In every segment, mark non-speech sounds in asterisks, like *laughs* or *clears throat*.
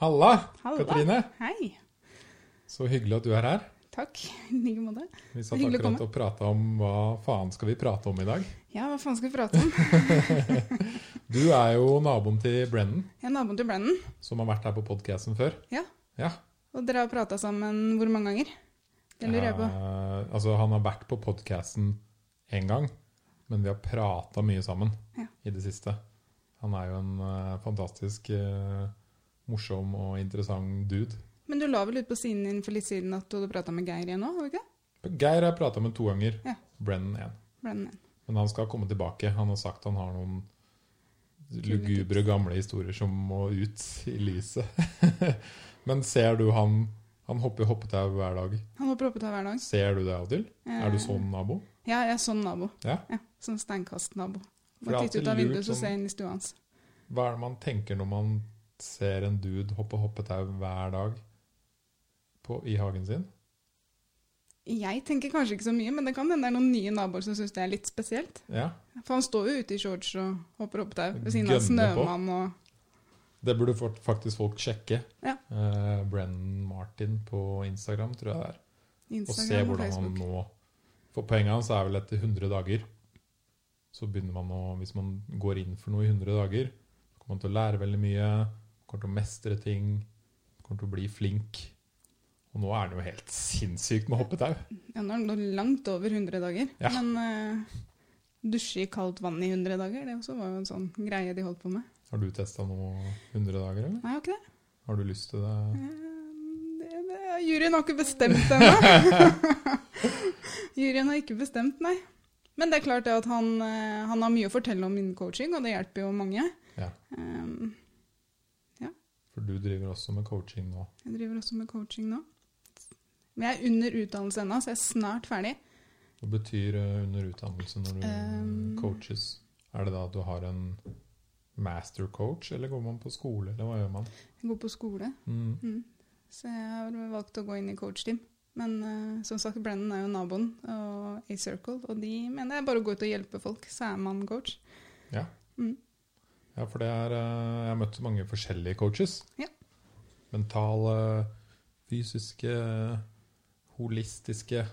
Halla, Halla. Katrine. Hei. Så hyggelig at du er her. Takk. I like måte. Vi satt akkurat og prata om hva faen skal vi prate om i dag. Ja, hva faen skal vi prate om? *laughs* Du er jo naboen til Brennan, er naboen til Brennan, som har vært her på podkasten før. Ja. Ja. og dere har prata sammen hvor mange ganger? Det lurer jeg på. Eh, altså, han har vært på podkasten én gang, men vi har prata mye sammen Ja. i det siste. Han er jo en uh, fantastisk eh, morsom og interessant dude. Men du la vel ut på siden din for litt siden at du hadde prata med Geir igjen òg? Geir har jeg prata med to ganger. Ja. Brennan én. Men han skal komme tilbake. Han har sagt han har noen lugubre gamle historier som må ut i lyset. *laughs* Men ser du han Han hopper hoppetau hver dag. Han hopper hoppetau hver dag. Ser du det av og til? Er du Eh, sånn nabo? Ja, jeg er sånn nabo. Ja. Ja, Sånn steinkastnabo. Må titte ut av vinduet så sånn- ser jeg inn i stua hans. Hva er det man tenker når man ser en dude hoppe hoppetau hver dag på, i hagen sin? Jeg tenker kanskje ikke så mye, men det kan hende det er noen nye naboer som syns det er litt spesielt. Ja, For han står jo ute i shorts og hopper hoppetau ved siden av. Snømann og Det burde faktisk folk sjekke. Ja. Uh, Brennan Martin på Instagram, tror jeg det er. Og se hvordan og han nå For poenget hans er vel etter 100 dager så begynner man å Hvis man går inn for noe i 100 dager, så kommer man til å lære veldig mye, kommer til å mestre ting, kommer til å bli flink. Og nå er han jo helt sinnssykt med hoppetau. Ja, nå er det langt over 100 dager. Ja. Men uh, dusje i kaldt vann i 100 dager, det også var jo en sånn greie de holdt på med. Har du testa noe 100 dager, eller? Nei, jeg har ikke det. Har du lyst til det? Eh, det, det juryen har ikke bestemt det ennå. *laughs* juryen har ikke bestemt, nei. Men det er klart at han, eh, han har mye å fortelle om innen coaching, og det hjelper jo mange. Ja. Um, For du driver også med coaching nå. jeg driver også med coaching nå. Men jeg er under utdannelse ennå, så jeg er snart ferdig. Hva betyr eh, under utdannelse når du Um, coaches? Er det da at du har en master coach, eller går man på skole, eller hva gjør man? Jeg går på skole. Mm. Mm. Så jeg har valgt å gå inn i coachteam. Men uh, som sagt, Brennan er jo naboen og A-Circle, og de mener er bare å gå ut og hjelpe folk, så er man coach. Ja. Mm. Ja, for det er eh, Jeg har møtt mange forskjellige coaches. Ja. Mentale, fysiske, holistiske,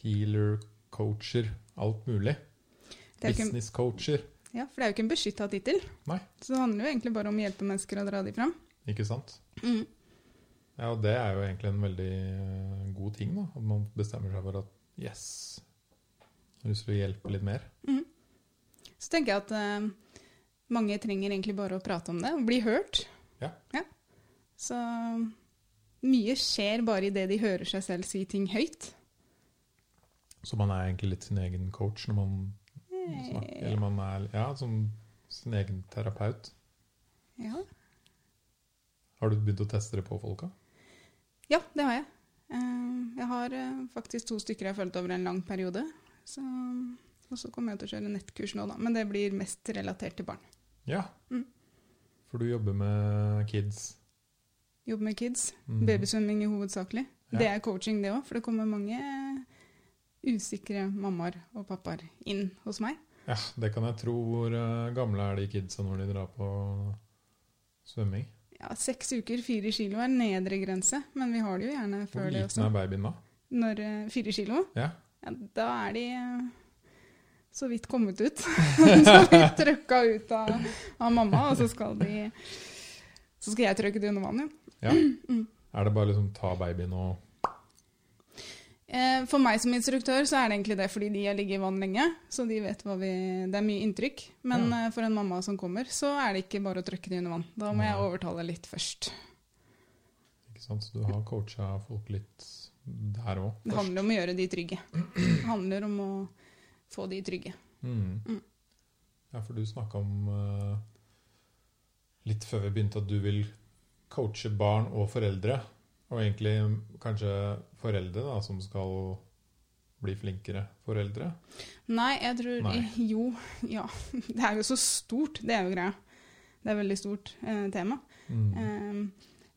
healer-coacher, alt mulig. Er Business-coacher, ja, for det er jo ikke en beskytta tittel. Så det handler jo egentlig bare om å hjelpe mennesker å dra de fram. ikke sant? Mm. Ja, og det er jo egentlig en veldig eh, god ting, da. At man bestemmer seg for at yes, jeg har lyst til å hjelpe litt mer. Mm. Så tenker jeg at eh, mange trenger egentlig bare å prate om det, og bli hørt. Ja. Så mye skjer bare idet de hører seg selv si ting høyt. Så man er egentlig litt sin egen coach når man snakker. Eh, Eller man er ja, som sin egen terapeut. Ja. Har du begynt å teste det på folka? Ja, det har jeg. Eh, Jeg har eh, faktisk to stykker jeg har fulgt over en lang periode. Så, og så kommer jeg til å kjøre nettkurs nå, da. Men det blir mest relatert til barn. Ja. Mm. For du jobber med kids. Jobber med kids. Mm. Babysvømming i hovedsakelig. Ja. Det er coaching, det òg. For det kommer mange usikre mammaer og pappaer inn hos meg. Ja, det kan jeg tro. Hvor eh, gamle er de kidsa når de drar på svømming? Ja, Seks uker, fire kilo er nedre grense, men vi har det jo gjerne før det også. liten også. er babyen da? Når eh, fire kilo, Ja. ja, da er de eh, så vidt kommet ut. *laughs* så vidt trøkka ut av, av mamma, og så skal de Så skal jeg trøkke det under vann, igjen. ja. *clears throat* Mm. Er det bare liksom ta babyen og Eh, For meg som instruktør så er det egentlig det fordi de har ligget i vann lenge. Så de vet hva vi Det er mye inntrykk. Men Ja. eh, for en mamma som kommer, så er det ikke bare å trykke det under vann. Da må jeg overtale litt først. Ikke sant? Så du har coacha folk litt der òg? Det handler om å gjøre de trygge. *clears throat* Det handler om å få de trygge. Mm. Mm. Ja, for du snakka om uh, litt før vi begynte at du vil coache barn og foreldre. Og egentlig kanskje foreldre da, som skal bli flinkere foreldre. Nei, jeg tror Nei. *laughs* Jo, ja. *laughs* Det er jo så stort. Det er jo greia. Det er et veldig stort eh, tema. Mm. Um,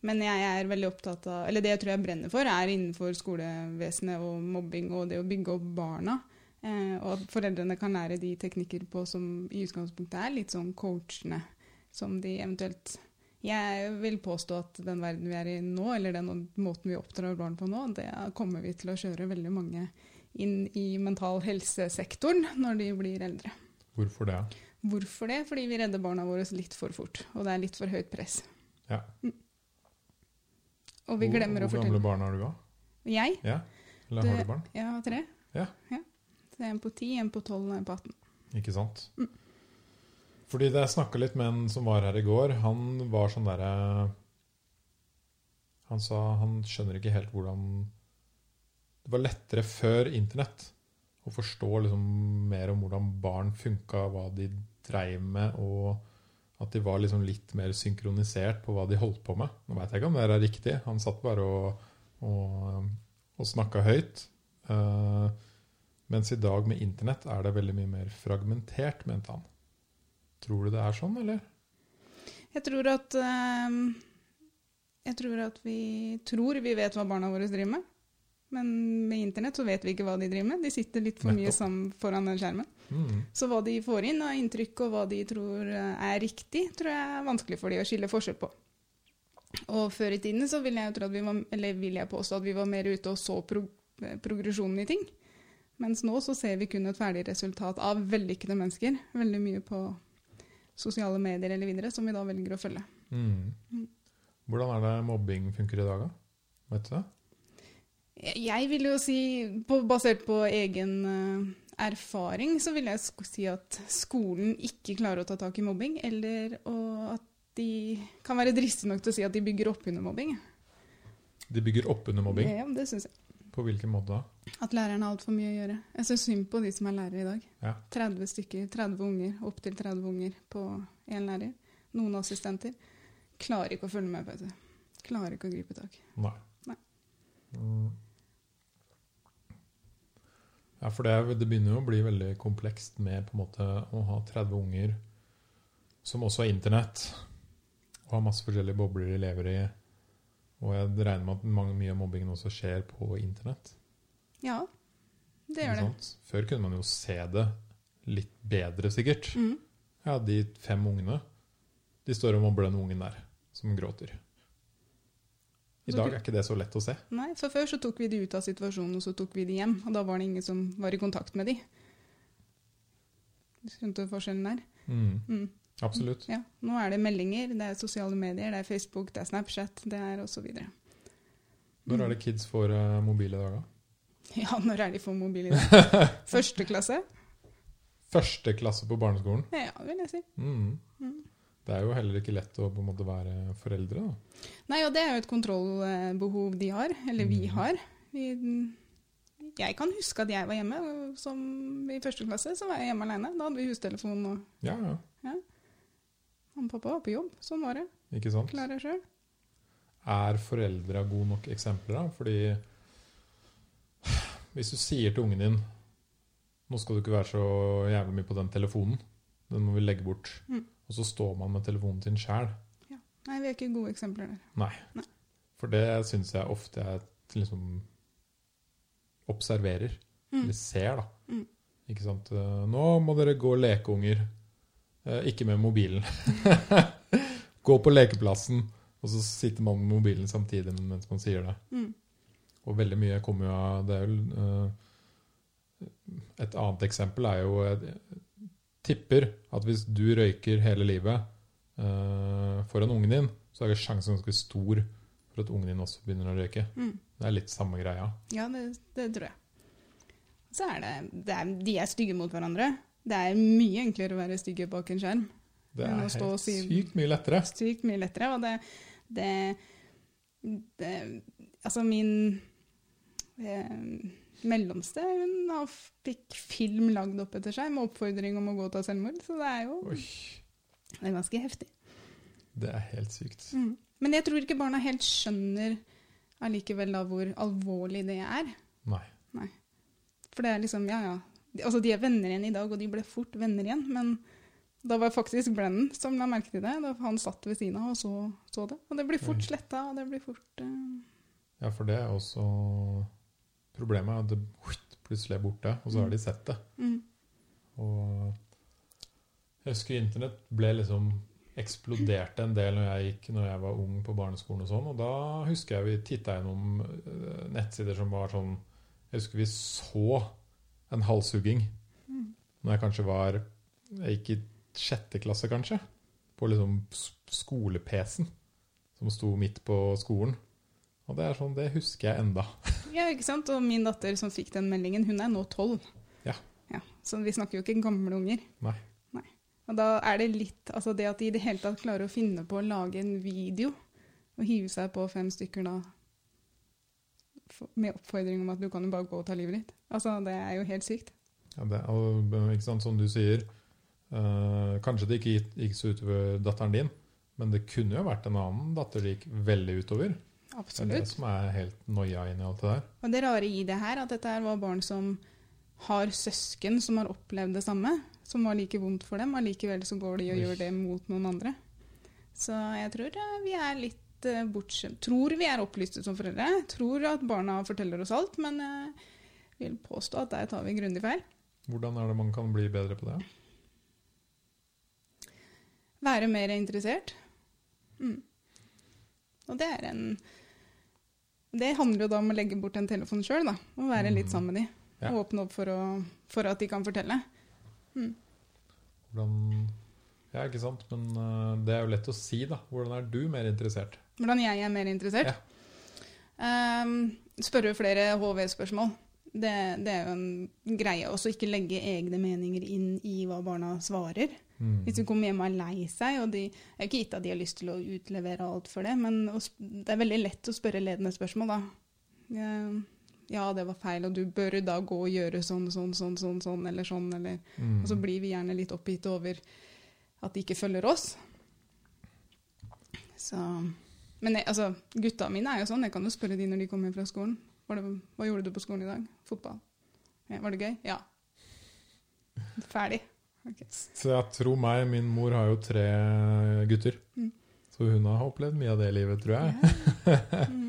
men jeg er veldig opptatt av Eller det jeg tror jeg brenner for, er innenfor skolevesenet og mobbing og det å bygge opp barna. Eh, og at foreldrene kan lære de teknikker på som i utgangspunktet er litt sånn coachende, som de eventuelt Jeg vil påstå at den verden vi er i nå, eller den måten vi oppdrar barn på nå, det kommer vi til å kjøre veldig mange inn i mental helsesektoren når de blir eldre. Hvorfor det? Hvorfor det? Fordi vi redder barna våre litt for fort, og det er litt for høyt press. Ja. Mm. Og vi glemmer hvor, å hvor gamle barn har du, da? Jeg? Ja? Eller har du barn? Jeg har tre. Ja. Så en på ti, en på tolv og en på 18. Ikke sant? Mm. Fordi det jeg snakka litt med en som var her i går, han var sånn derre Han sa han skjønner ikke helt hvordan Det var lettere før internett å forstå liksom mer om hvordan barn funka, hva de dreiv med, og at de var liksom litt mer synkronisert på hva de holdt på med. Nå veit jeg ikke om det er riktig. Han satt bare og, og, og snakka høyt. Eh, mens i dag med internett er det veldig mye mer fragmentert, mente han. Tror du det er sånn, eller? Jeg tror at øh, Jeg tror at vi tror vi vet hva barna våre driver med. Men med internett så vet vi ikke hva de driver med. De sitter litt for mye sammen foran den skjermen. Mm. Så hva de får inn av inntrykk, og hva de tror eh, er riktig, tror jeg er vanskelig for de å skille forskjell på. Og før i tiden så vil jeg, var, eller vil jeg påstå at vi var mer ute og så pro eh, progresjonen i ting. Mens nå så ser vi kun et ferdig resultat av vellykkede mennesker. Veldig mye på sosiale medier eller videre, som vi da velger å følge. Mm. Mm. Hvordan er det mobbing funker i dag, da? Vet du det? Jeg- vil jo si, på, basert på egen eh, erfaring, så vil jeg si at skolen ikke klarer å ta tak i mobbing, eller at de kan være dristige nok til å si at de bygger opp under mobbing. De bygger opp under mobbing. Ja, det synes jeg. På hvilken måte da? At læreren har altfor mye å gjøre. Jeg syns synd på de som er lærere i dag. Ja. 30 stykker, 30 unger, opptil 30 unger på én lærer. Noen assistenter. Klarer ikke å følge med, vet du. Klarer ikke å gripe tak. Nei. Nei. Mm. Ja, for det, det begynner jo å bli veldig komplekst med på en måte å ha 30 unger som også har internett, og har masse forskjellige bobler de lever i. Og jeg regner med at mange, mye av mobbingen også skjer på internett. Ja, det gjør det. Før kunne man jo se det litt bedre, sikkert. Mm. Ja, de fem ungene, de står og mobber den ungen der, som gråter. I dag er ikke det så lett å se. Nei, for før så tok vi de ut av situasjonen, og så tok vi de hjem. Og da var det ingen som var i kontakt med de. Skjønte du forskjellen der? Mm, Mm. Absolutt. Ja. Nå er det meldinger, det er sosiale medier, det er Facebook, det er Snapchat, det er osv. Når er det kids får eh, mobil i dag, da? *laughs* Ja, når er de får mobil i *laughs* dag? Første klasse? Første klasse på barneskolen. Ja, vil jeg si. Mm. Mm. Det er jo heller ikke lett å på en måte være foreldre. da. Nei, og det er jo et kontrollbehov de har, eller vi Mm. har. Vi, jeg kan huske at jeg var hjemme som i første klasse, så var jeg hjemme alene. Da hadde vi hustelefon, og Ja, ja. mamma og pappa var på jobb. Sånn var det. Ikke sant? Klarer sjøl. Er foreldra gode nok eksempler, da? Fordi hvis du sier til ungen din nå skal du ikke være så jævlig mye på den telefonen, den må vi legge bort, Mm. og så står man med telefonen sin sjæl. Nei, vi er ikke gode eksempler der. Nei. Nei. For det syns jeg ofte jeg liksom observerer, Mm. eller ser, da. Mm. Ikke sant. Eh, Nå må dere gå og leke, unger. Eh, Ikke med mobilen. *laughs* gå på lekeplassen, og så sitter man med mobilen samtidig mens man sier det. Mm. Og veldig mye kommer jo av Det eh, Et annet eksempel er jo Jeg tipper at hvis du røyker hele livet eh, foran ungen din, så er sjansen ganske stor for at ungen din også begynner å røyke. Mm. Det er litt samme greia. Ja, det, det tror jeg. Så er det, det er, De er stygge mot hverandre. Det er mye enklere å være stygge bak en skjerm. Det er helt sykt mye lettere. Sykt mye lettere. Og det, det, det Altså, min eh, mellomste hun fikk film lagd opp etter seg med oppfordring om å gå og ta selvmord. Så det er jo Oi, det er ganske heftig. det er helt sykt. Mm. Men jeg tror ikke barna helt skjønner allikevel da hvor alvorlig det er. Nei. For det er liksom, ja ja. Altså de er venner igjen i dag, og de ble fort venner igjen. Men da var faktisk Brennan som la merke til det. Da han satt ved siden av og så, så det. Og det blir fort Oi. sletta, og det blir fort uh... Ja, for det er også Problemet er at det *sniffs* plutselig er borte, og så har de sett det. mm, Og jeg husker internett ble liksom eksploderte en del når jeg gikk når jeg var ung på barneskolen. Og sånn, og da husker jeg vi titta gjennom eh, nettsider som var sånn Jeg husker vi så en halshugging Mm. når jeg kanskje var Jeg gikk i sjette klasse, kanskje. På liksom skole-PC-en som sto midt på skolen. Og det er sånn, det husker jeg enda. *laughs* Ja, ikke sant? Og min datter som fikk den meldingen, hun er nå tolv. Ja. ja. Så vi snakker jo ikke gamle unger. Nei. Og da er det litt Altså det at de i det hele tatt klarer å finne på å lage en video og hive seg på fem stykker da med oppfordring om at du kan jo bare gå og ta livet ditt. Altså, det er jo helt sykt. Ja, det, og, ikke sant, som du sier, øh, kanskje det ikke gikk, så utover datteren din, men det kunne jo vært en annen datter det gikk veldig utover. Absolutt. Det er det som er helt noia inn i alt det der. Og det rare i det her, at dette her var barn som har søsken som har opplevd det samme, som var like vondt for dem, allikevel så går de og gjør det mot noen andre. Så jeg tror eh, vi er litt eh, bortskjemt. Tror vi er opplyste som foreldre. Tror at barna forteller oss alt, men jeg vil påstå at der tar vi grundig feil. Hvordan er det man kan bli bedre på det? Være mer interessert. Mm. Og det er en Det handler jo da om å legge bort en telefon sjøl, da. Og være litt Mm. sammen med de. Ja. Og åpne opp for, å, for at de kan fortelle. Hvordan Ja, ikke sant? Men eh, det er jo lett å si, da. Hvordan er du mer interessert? Hvordan jeg er mer interessert. Ehm, spørre flere HV-spørsmål. Det, det er jo en greie. Også ikke legge egne meninger inn i hva barna svarer. Mm. Hvis de kommer hjem og er lei seg, og de det er jo ikke gitt at de har lyst til å utlevere alt for det, men det er veldig lett å spørre ledende spørsmål, da. Ehm, Ja, det var feil, og du bør da gå og gjøre sånn, sånn, sånn, sånn, sånn eller sånn, eller Mm. Og så blir vi gjerne litt oppgitt over at de ikke følger oss. Så Men jeg, altså, gutta mine er jo sånn. Jeg kan jo spørre de når de kommer fra skolen. Det, hva gjorde du på skolen i dag? Fotball. Ja, var det gøy? Ja. Ferdig. Okay. Så jeg tror meg, min mor har jo tre gutter. Mm. Så hun har opplevd mye av det livet, tror jeg. Mhm.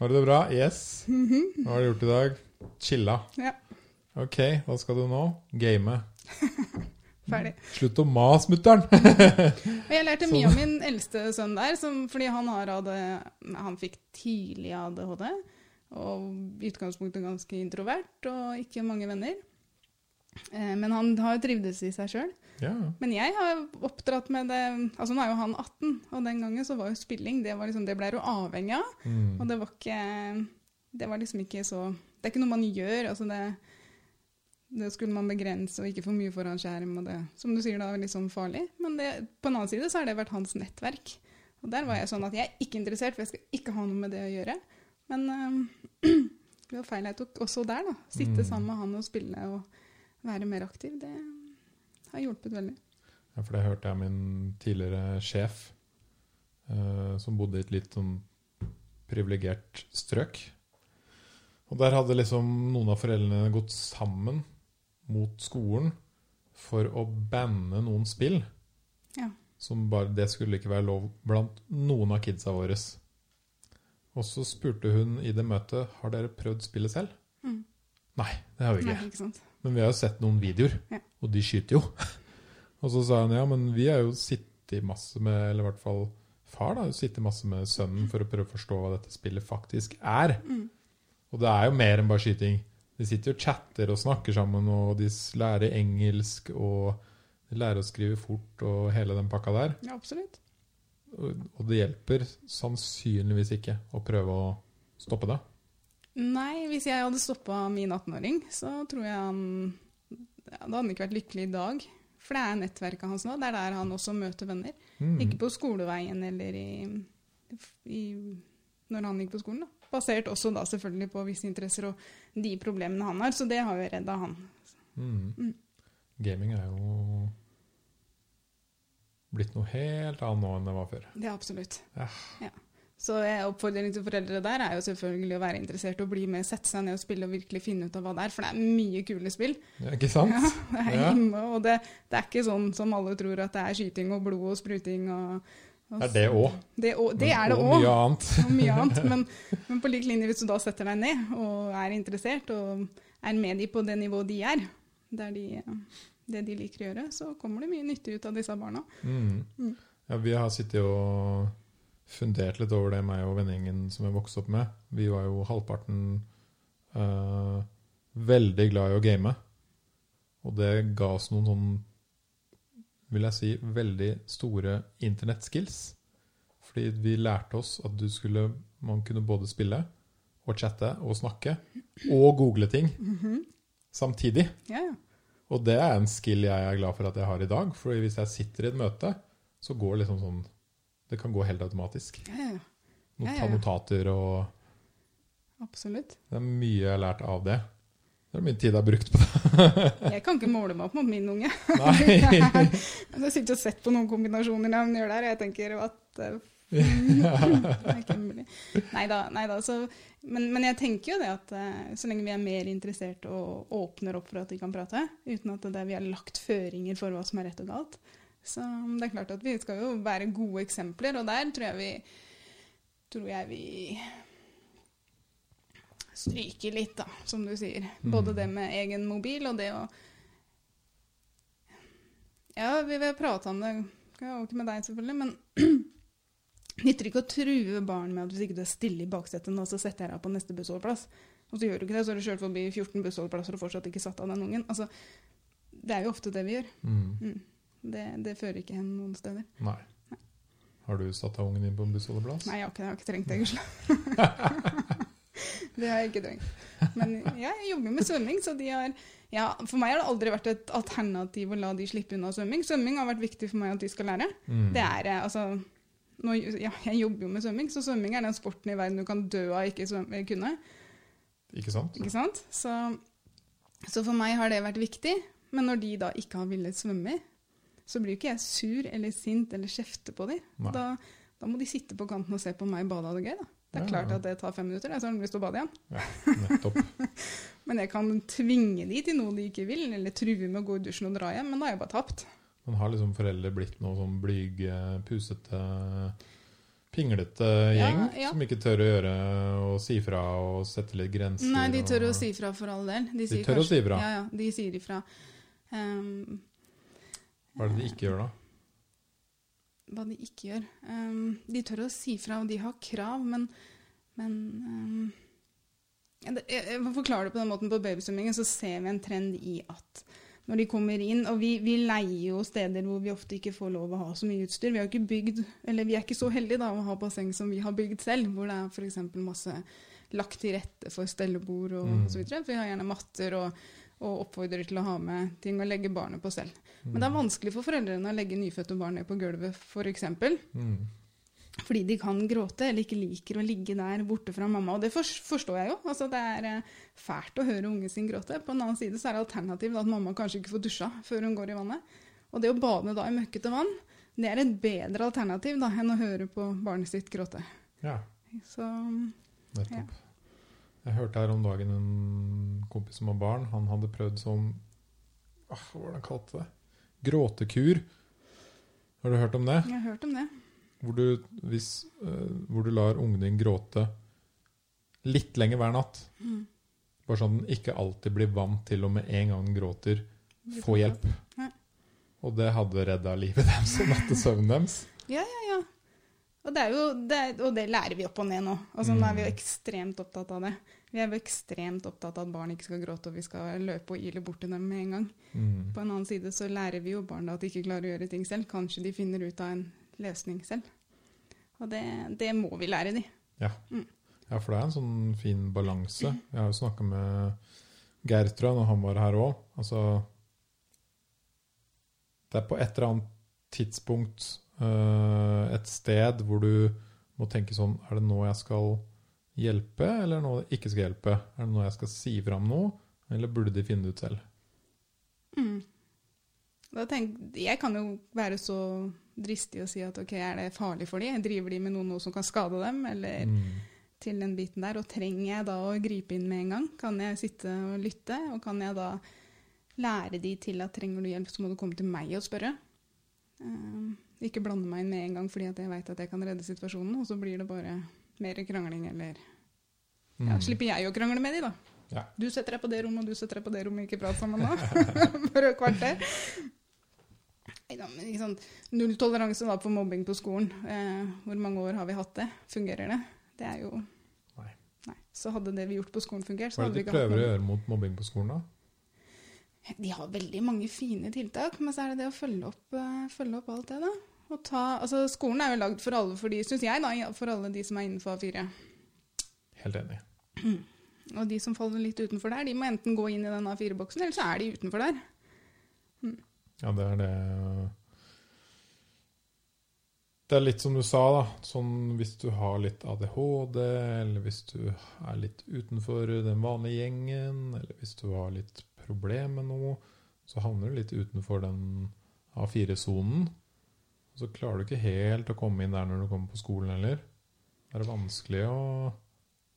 Var det det bra? Yes. Mhm. Hva har du gjort i dag? Chilla. Ja. Ok, hva skal du nå? Game. *laughs* Ferdig. Slutt å mase, mutter'n! *laughs* Jeg lærte mye av min eldste sønn der, som, fordi han, har AD, han fikk tidlig ADHD. Og i utgangspunktet ganske introvert og ikke mange venner. Eh, Men han har jo trivdes i seg sjøl. Ja. Men jeg har oppdratt med det Altså Nå er jo han 18, og den gangen så var jo spilling Det, var liksom, det ble du avhengig av. Mm. Og det var ikke Det var liksom ikke så Det er ikke noe man gjør. altså det det skulle man begrense, og ikke for mye foran skjerm. og det, Som du sier, da, er litt sånn farlig. Men det, på en annen side så har det vært hans nettverk. Og der var jeg sånn at jeg er ikke interessert, for jeg skal ikke ha noe med det å gjøre. Men øh, *clears throat* det var feil jeg tok også der, da. Sitte Mm. sammen med han og spille og være mer aktiv. Det har hjulpet veldig. Ja, for det hørte jeg min tidligere sjef, øh, som bodde i et litt sånn privilegert strøk. Og der hadde liksom noen av foreldrene gått sammen mot skolen for å banne noen spill. Ja. Som bare, det skulle ikke være lov blant noen av kidsa våre. Og så spurte hun i det møtet har dere prøvd spillet selv. Mm. Nei, det har vi ikke. Nei, ikke sant? Men vi har jo sett noen videoer, Ja. og de skyter jo. *laughs* og så sa hun ja, men vi har jo sittet masse med, eller i hvert fall far, da, har jo sittet masse med sønnen for å prøve å forstå hva dette spillet faktisk er. Mm. Og det er jo mer enn bare skyting. De sitter og chatter og snakker sammen, og de lærer engelsk, og de lærer å skrive fort, og hele den pakka der. Ja, absolutt. Og og det hjelper sannsynligvis ikke å prøve å stoppe det. Nei, hvis jeg hadde stoppa min 18-åring, så tror jeg han ja, Da hadde han ikke vært lykkelig i dag. For det er nettverket hans nå. Det er der han også møter venner. Mm. Ikke på skoleveien eller i, i Når han gikk på skolen, da. Basert også da selvfølgelig på visse interesser og de problemene han har. Så det har jo redda han. Mm. Mm. Gaming er jo blitt noe helt annet nå enn det var før. Det er absolutt. Ja. Ja. Så oppfordringen oppfordring til foreldre der er jo selvfølgelig å være interessert og bli med, sette seg ned og spille og virkelig finne ut av hva det er. For det er mye kule spill. Ja, ikke sant? *laughs* Ja, det er, Ja. og det, det er ikke sånn som alle tror at det er skyting og blod og spruting. Og, og er det òg. Det, og, det er det Og òg. mye annet. *laughs* Og mye annet. Men, *laughs* men på lik linje, hvis du da setter deg ned og er interessert og er med de på det nivået de er, der de, det de liker å gjøre, så kommer det mye nyttig ut av disse barna. Mm. Mm. Ja, vi har sittet og fundert litt over det, meg og vennegjengen som jeg vokste opp med. Vi var jo halvparten eh, veldig glad i å game. Og det ga oss noen sånn, vil jeg si, veldig store internettskills. Fordi vi lærte oss at du skulle, man kunne både spille og chatte og snakke og google ting Mhm. samtidig. Ja, ja. Og det er en skill jeg er glad for at jeg har i dag. For hvis jeg sitter i et møte, så går det liksom sånn Det kan gå helt automatisk. ja, ja, ja. Ja, ja, Ta notater og Absolutt. Det er mye jeg har lært av det. Det er mye tid jeg har brukt på det. *laughs* Jeg kan ikke måle meg opp mot min unge. *laughs* Nei. *laughs* Jeg har sittet og sett på noen kombinasjoner han gjør der, og jeg tenker at mulig. Nei da, nei da. Så, men, men jeg tenker jo det at eh, så lenge vi er mer interessert og åpner opp for at de kan prate, uten at det er vi har lagt føringer for hva som er rett og galt, så det er klart at vi skal jo være gode eksempler, og der tror jeg vi tror jeg vi stryker litt, da, som du sier. Både Mm. det med egen mobil og det å Ja, vi vil prate om det, ja, ikke med deg selvfølgelig, men *clears throat* nytter ikke å true barn med at hvis ikke du er stille i baksetet nå, så setter jeg deg på neste bussholdeplass. Og så gjør du ikke det, så har du kjørt forbi 14 bussholdeplasser og fortsatt ikke satt av den ungen. Altså, det er jo ofte det vi gjør. Mm. Mm. Det, det fører ikke hen noen steder. Nei. Har du satt av ungen din på en bussholdeplass? Nei, jeg har ikke, jeg har ikke trengt det, *laughs* gudskjelov. Det har jeg ikke trengt. Men ja, jeg jobber med svømming, så de har ja, For meg har det aldri vært et alternativ å la de slippe unna svømming. Svømming har vært viktig for meg at de skal lære. Mm. Det er eh, altså nå, ja, Jeg jobber jo med svømming, så svømming er den sporten i verden du kan dø av ikke svømme, kunne. Ikke sant? Ikke sant? Så, så for meg har det vært viktig. Men når de da ikke har villet svømme, så blir jo ikke jeg sur eller sint eller kjefter på dem. Da, da må de sitte på kanten og se på meg bade og ha det gøy. da. Det er Ja, klart at det tar fem minutter, så har de lyst til å bade igjen. Ja, nettopp. *laughs* Men jeg kan tvinge de til noe de ikke vil, eller true med å gå i dusjen og dra hjem, men da har jeg bare tapt. Men har liksom foreldre blitt noe sånn blyge, pusete, pinglete gjeng Ja, ja. som ikke tør å gjøre og si fra og sette litt grenser? Nei, de tør å si fra for all del. De sier tør å si fra? Ja, ja, de sier ifra. Um, Hva er det de ikke gjør da? Hva de ikke gjør. Um, de tør å si fra, og de har krav, men, men um, jeg, jeg forklarer det på den måten på babysvømmingen, så ser vi en trend i at når de kommer inn, og vi, vi leier jo steder hvor vi ofte ikke får lov å ha så mye utstyr. Vi har ikke bygd, eller vi er ikke så heldige da, å ha basseng som vi har bygd selv, hvor det er f.eks. masse lagt til rette for stellebord og, Mm. og så videre. For vi har gjerne matter og, og oppfordrer til å ha med ting å legge barnet på selv. Men det er vanskelig for foreldrene å legge nyfødte barn ned på gulvet, f.eks. Mm. Fordi de kan gråte eller ikke liker å ligge der borte fra mamma. Og det forstår jeg jo. Altså, det er eh, fælt å høre ungen sin gråte. På en annen side så er det alternativet at mamma kanskje ikke får dusja før hun går i vannet. Og det å bade da i møkkete vann, det er et bedre alternativ da, enn å høre på barnet sitt gråte. Ja, Så nettopp. Jeg hørte her om dagen en kompis som har barn. Han hadde prøvd sånn ah, Hva var det han kalte det? Gråtekur. Har du hørt om det? jeg har hørt om det. Hvor du, hvis, uh, hvor du lar ungen din gråte litt lenger hver natt. Mm. Bare sånn den ikke alltid blir vant til å med en gang den gråter, få hjelp. Ja. Og det hadde redda livet *laughs* deres og nattesøvnen deres. Ja, ja, ja. Og det, er jo, det, er, og det lærer vi opp og ned nå. Altså, Nå er vi jo ekstremt opptatt av det. Vi er jo ekstremt opptatt av at barn ikke skal gråte, og vi skal løpe og ile bort til dem med en gang. Mm. På en annen side så lærer vi jo barna at de ikke klarer å gjøre ting selv. Kanskje de finner ut av en løsning selv. Og det, det må vi lære de. Ja, for det er en sånn fin balanse. Jeg har jo snakka med Geir, tror jeg, når han var her òg. Altså Det er på et eller annet tidspunkt et sted hvor du må tenke sånn Er det nå jeg skal hjelpe, eller er det nå jeg ikke skal hjelpe? Er det nå jeg skal si fram noe, eller burde de finne det ut selv? Mm. Tenk, jeg kan jo være så dristig å si at ok, er det farlig for dem? Driver de med noe, noe som kan skade dem? Eller Mm. til den biten der. Og trenger jeg da å gripe inn med en gang? Kan jeg sitte og lytte? Og kan jeg da lære de til at trenger du hjelp, så må du komme til meg og spørre? Eh, ikke blande meg inn med en gang fordi at jeg veit at jeg kan redde situasjonen, og så blir det bare mer krangling eller ja, Mm. Slipper jeg å krangle med de, da. Ja. Du setter deg på det rommet, og du setter deg på det rommet, ikke prat sammen nå. *laughs* For et kvarter. Ja, sant. Null toleranse da for mobbing på skolen. Eh, hvor mange år har vi hatt det? Fungerer det? Det er jo Nei. Nei. Så hadde det vi gjort på skolen fungert, så Hva er det de prøver å gjøre mot mobbing på skolen, da? De har veldig mange fine tiltak, men så er det det å følge opp, eh, følge opp alt det, da. Ta, altså Skolen er jo lagd for alle, for de, jeg, da, for alle de som er innenfor A4. Helt enig. *clears throat* Og de som faller litt utenfor der, de må enten gå inn i den A4-boksen, eller så er de utenfor der. Ja, det er det Det er litt som du sa, da. Sånn hvis du har litt ADHD, eller hvis du er litt utenfor den vanlige gjengen, eller hvis du har litt problem med noe, så havner du litt utenfor den A4-sonen. Så klarer du ikke helt å komme inn der når du kommer på skolen heller. Det er vanskelig å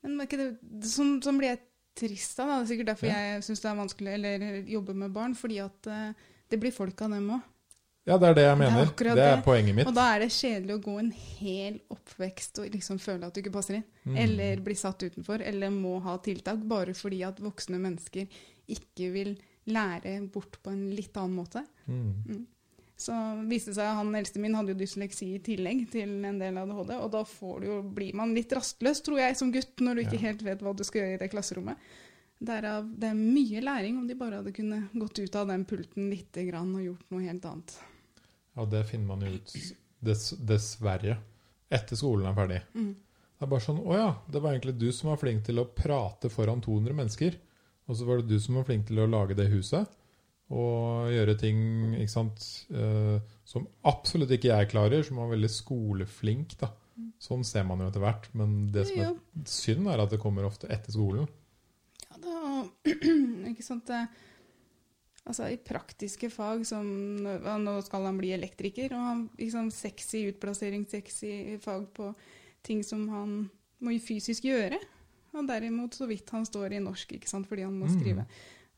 Men var ikke det, sånn, sånn blir jeg trist av. Det er sikkert derfor Ja. jeg syns det er vanskelig eller jobbe med barn. Fordi at eh, det blir folk av dem òg. Ja, det er det jeg Det er mener. Det er poenget mitt. Og da er det kjedelig å gå en hel oppvekst og liksom føle at du ikke passer inn. Mm. Eller bli satt utenfor, eller må ha tiltak bare fordi at voksne mennesker ikke vil lære bort på en litt annen måte. Mm. Så viste det seg at han eldste min hadde jo dysleksi i tillegg til en del ADHD, og da får du jo, blir man litt rastløs, tror jeg, som gutt, når du ikke Ja. helt vet hva du skal gjøre i det klasserommet. Derav, det er mye læring om de bare hadde kunnet gått ut av den pulten litt grann og gjort noe helt annet. Ja, det finner man jo ut, dess, dessverre, etter skolen er ferdig. Mm. Det er bare sånn Å ja, det var egentlig du som var flink til å prate foran 200 mennesker. Og så var det du som var flink til å lage det huset. Og gjøre ting sant, eh, som absolutt ikke jeg klarer, som var veldig skoleflink. da. Sånn ser man jo etter hvert. Men det som er synd, er at det kommer ofte etter skolen. Ja, da, *clears throat* ikke sant det, Altså I praktiske fag som Nå skal han bli elektriker, og han liksom sexy utplassering, sexy fag på ting som han må fysisk gjøre. Og derimot så vidt han står i norsk, ikke sant, fordi han må Mm. skrive. Og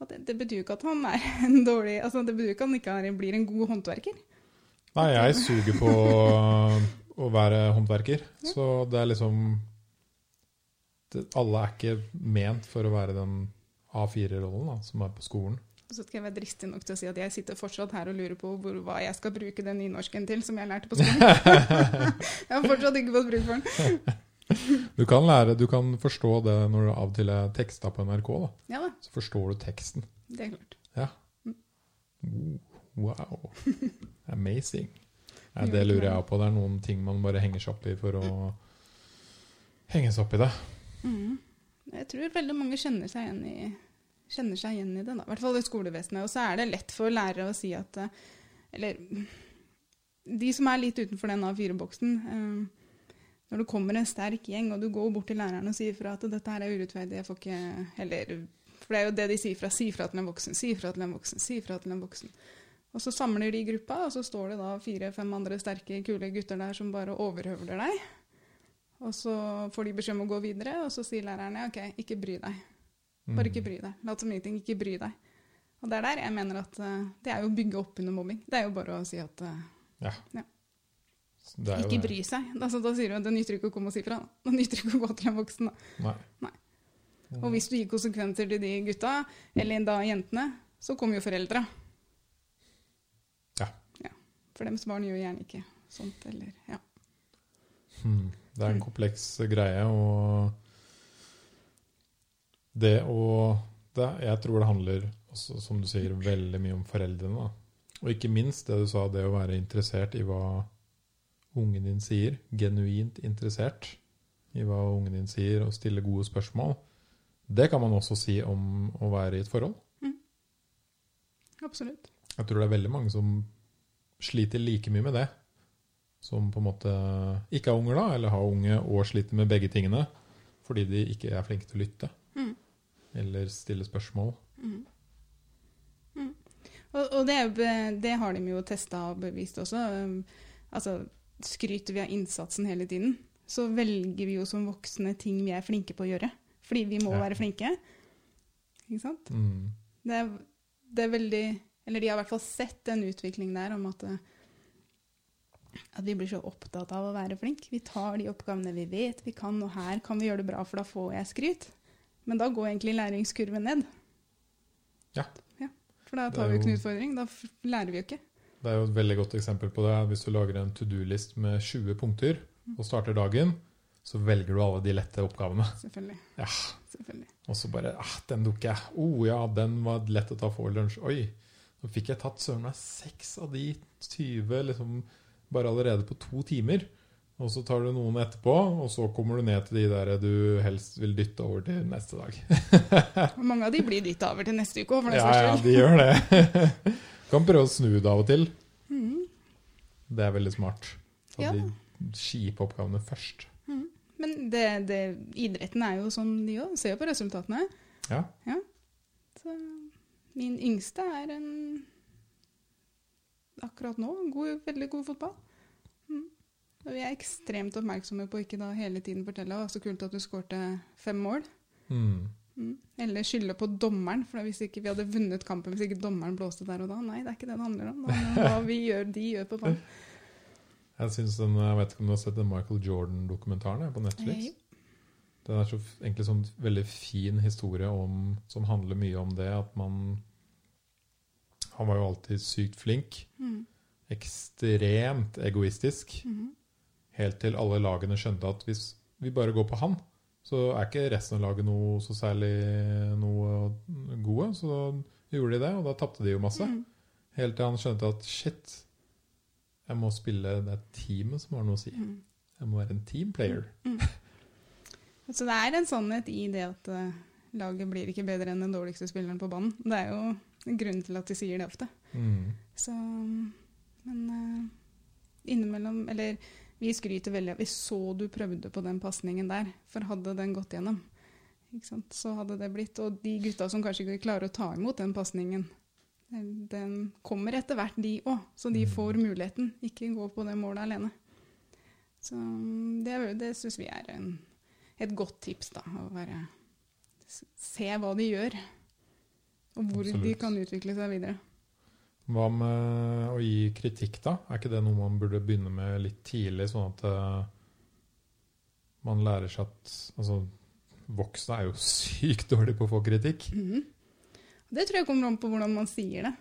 det, det betyr jo ikke at han er *laughs* en dårlig altså Det betyr ikke at han ikke er, blir en god håndverker. Nei, jeg suger på å være håndverker. Så det er liksom det, Alle er ikke ment for å være den A4-rollen som er på skolen. Og så skal jeg være dristig nok til å si at jeg sitter fortsatt her og lurer på hvor, hva jeg skal bruke den nynorsken til som jeg lærte på skolen. *laughs* jeg har fortsatt ikke fått bruk for den. Du kan lære, du kan forstå det når du av og til er teksta på NRK. da. Ja da, Så forstår du teksten. det er klart. Ja. Wow. *laughs* Amazing. Ja, det lurer jeg på. Det er noen ting man bare henger seg opp i for å henge seg opp i det. Mm. Jeg tror veldig mange kjenner seg igjen i, seg igjen i det. da. I hvert fall i skolevesenet. Og så er det lett for lærere å si at eh, Eller de som er litt utenfor den A4-boksen eh, Når det kommer en sterk gjeng, og du går bort til læreren og sier fra at dette her er urettferdig, jeg får ikke Eller For det er jo det de sier fra. Si fra til en voksen, si fra til en voksen, si fra til en voksen. Og så samler de gruppa, og så står det da fire-fem andre sterke, kule gutter der som bare overhøvler deg. Og så får de beskjed om å gå videre, og så sier læreren, OK, ikke bry deg. Bare ikke bry deg. Lat som ingenting, ikke bry deg. Og det er der jeg mener at eh, det er jo å bygge opp under mobbing. Det er jo bare å si at eh, ja. jo ikke bry seg. Altså, da sier du at det nytter ikke å komme og si fra. da. Nytter ikke å gå til en voksen. Nei. Nei. Og hvis du gir konsekvenser til de gutta, eller da jentene, så kommer jo foreldra. Ja. ja. For dems barn gjør gjerne ikke sånt, eller ja. Hmm. Det er en kompleks greie, og det å det, Jeg tror det handler, også, som du sier, veldig mye om foreldrene. Da. Og ikke minst det du sa, det å være interessert i hva ungen din sier. Genuint interessert i hva ungen din sier, og stille gode spørsmål. Det kan man også si om å være i et forhold. Absolutt. Jeg tror det er veldig mange som sliter like mye med det. Som på en måte ikke har unger, da, eller har unge og sliter med begge tingene. Fordi de ikke er flinke til å lytte. Mm. Eller stille spørsmål. Mm. Mm. Og, og det, det har de jo testa og bevist også. Um, altså, skryter vi av innsatsen hele tiden, så velger vi jo som voksne ting vi er flinke på å gjøre. Fordi vi må Ja. være flinke. Ikke sant? Mm. Det er, det er veldig Eller de har i hvert fall sett en utvikling der om at eh, at vi blir så opptatt av å være flink. Vi tar de oppgavene vi vet vi kan, og her kan vi gjøre det bra, for da får jeg skryt. Men da går egentlig læringskurven ned. Ja. For da tar jo... vi jo ikke en utfordring. Da lærer vi jo ikke. Det er jo et veldig godt eksempel på det. Hvis du lager en to do-list med 20 punkter og starter dagen, så velger du alle de lette oppgavene. Selvfølgelig. *laughs* Ja. Selvfølgelig. Og så bare ah, Den dukker jeg. Oh ja, den var lett å ta for lunsj. Oi. Nå fikk jeg tatt søren meg seks av de 20 liksom, bare allerede på to timer. Og så tar du noen etterpå, og så kommer du ned til de der du helst vil dytte over til neste dag. *laughs* Mange av de blir dytta over til neste uke òg, for den Ja, saks ja, de gjør det. *laughs* kan prøve å snu det av og til. Mm. Det er veldig smart. Ta Ja. de kjipe oppgavene først. Men det, det, idretten er jo sånn, de òg. Ser jo på resultatene. Ja. Så min yngste er en akkurat nå god, veldig god fotball. Mm. Og vi er ekstremt oppmerksomme på ikke da hele tiden fortelle at så kult at du skårte fem mål. Mm. Mm. Eller skylde på dommeren, for hvis ikke vi hadde vunnet kampen hvis ikke dommeren blåste der og da. Nei, det er ikke det det handler om. Det handler om hva vi gjør, de gjør på banen. *laughs* Jeg synes den, jeg vet ikke om du har sett den Michael Jordan-dokumentaren på Netflix? Hey. Den er så egentlig sånn veldig fin historie om, som handler mye om det at man Han var jo alltid sykt flink. Mm. Ekstremt egoistisk. Mm. Helt til alle lagene skjønte at hvis vi bare går på han, så er ikke resten av laget noe så særlig noe gode. Så da gjorde de det, og da tapte de jo masse. Mm. Helt til han skjønte at shit, jeg må spille det er teamet som har noe å si. Mm. Jeg må være en teamplayer. Så det er en sannhet i det at eh, laget blir ikke bedre enn den dårligste spilleren på banen. Det er jo grunnen til at de sier det ofte. Mm. Så Men eh, innimellom Eller vi skryter veldig av Vi så du prøvde på den pasningen der, for hadde den gått gjennom, så hadde det blitt Og de gutta som kanskje ikke klarer å ta imot den pasningen, den, kommer etter hvert, de òg. Så de får muligheten. Ikke gå på det målet alene. Så det, er- det syns vi er en, et godt tips, da. Å være Se hva de gjør, og hvor de kan utvikle seg videre. Hva med å gi kritikk, da? Er ikke det noe man burde begynne med litt tidlig, sånn at eh, man lærer seg at Altså, voksne er jo *laughs* sykt dårlige på å få kritikk. Mhm. Det tror jeg kommer an på hvordan man sier det.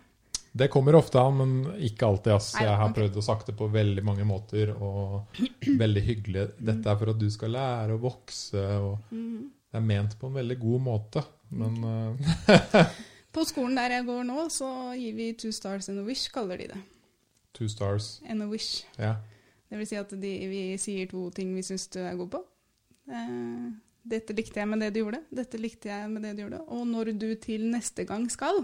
Det kommer ofte an, men ikke alltid. ass. Jeg har prøvd å sagt det på veldig mange måter, og *clears throat* veldig hyggelig. Dette er for at du skal lære å vokse, og Mhm. det er ment på en veldig god måte. Men eh, *laughs* På skolen der jeg går nå, så gir vi two stars and a wish, kaller de det. two stars, And a wish. ja. Det vil si at de, vi sier to ting vi syns du er god på. Eh, dette likte jeg med det du gjorde, dette likte jeg med det du gjorde. Og når du til neste gang skal,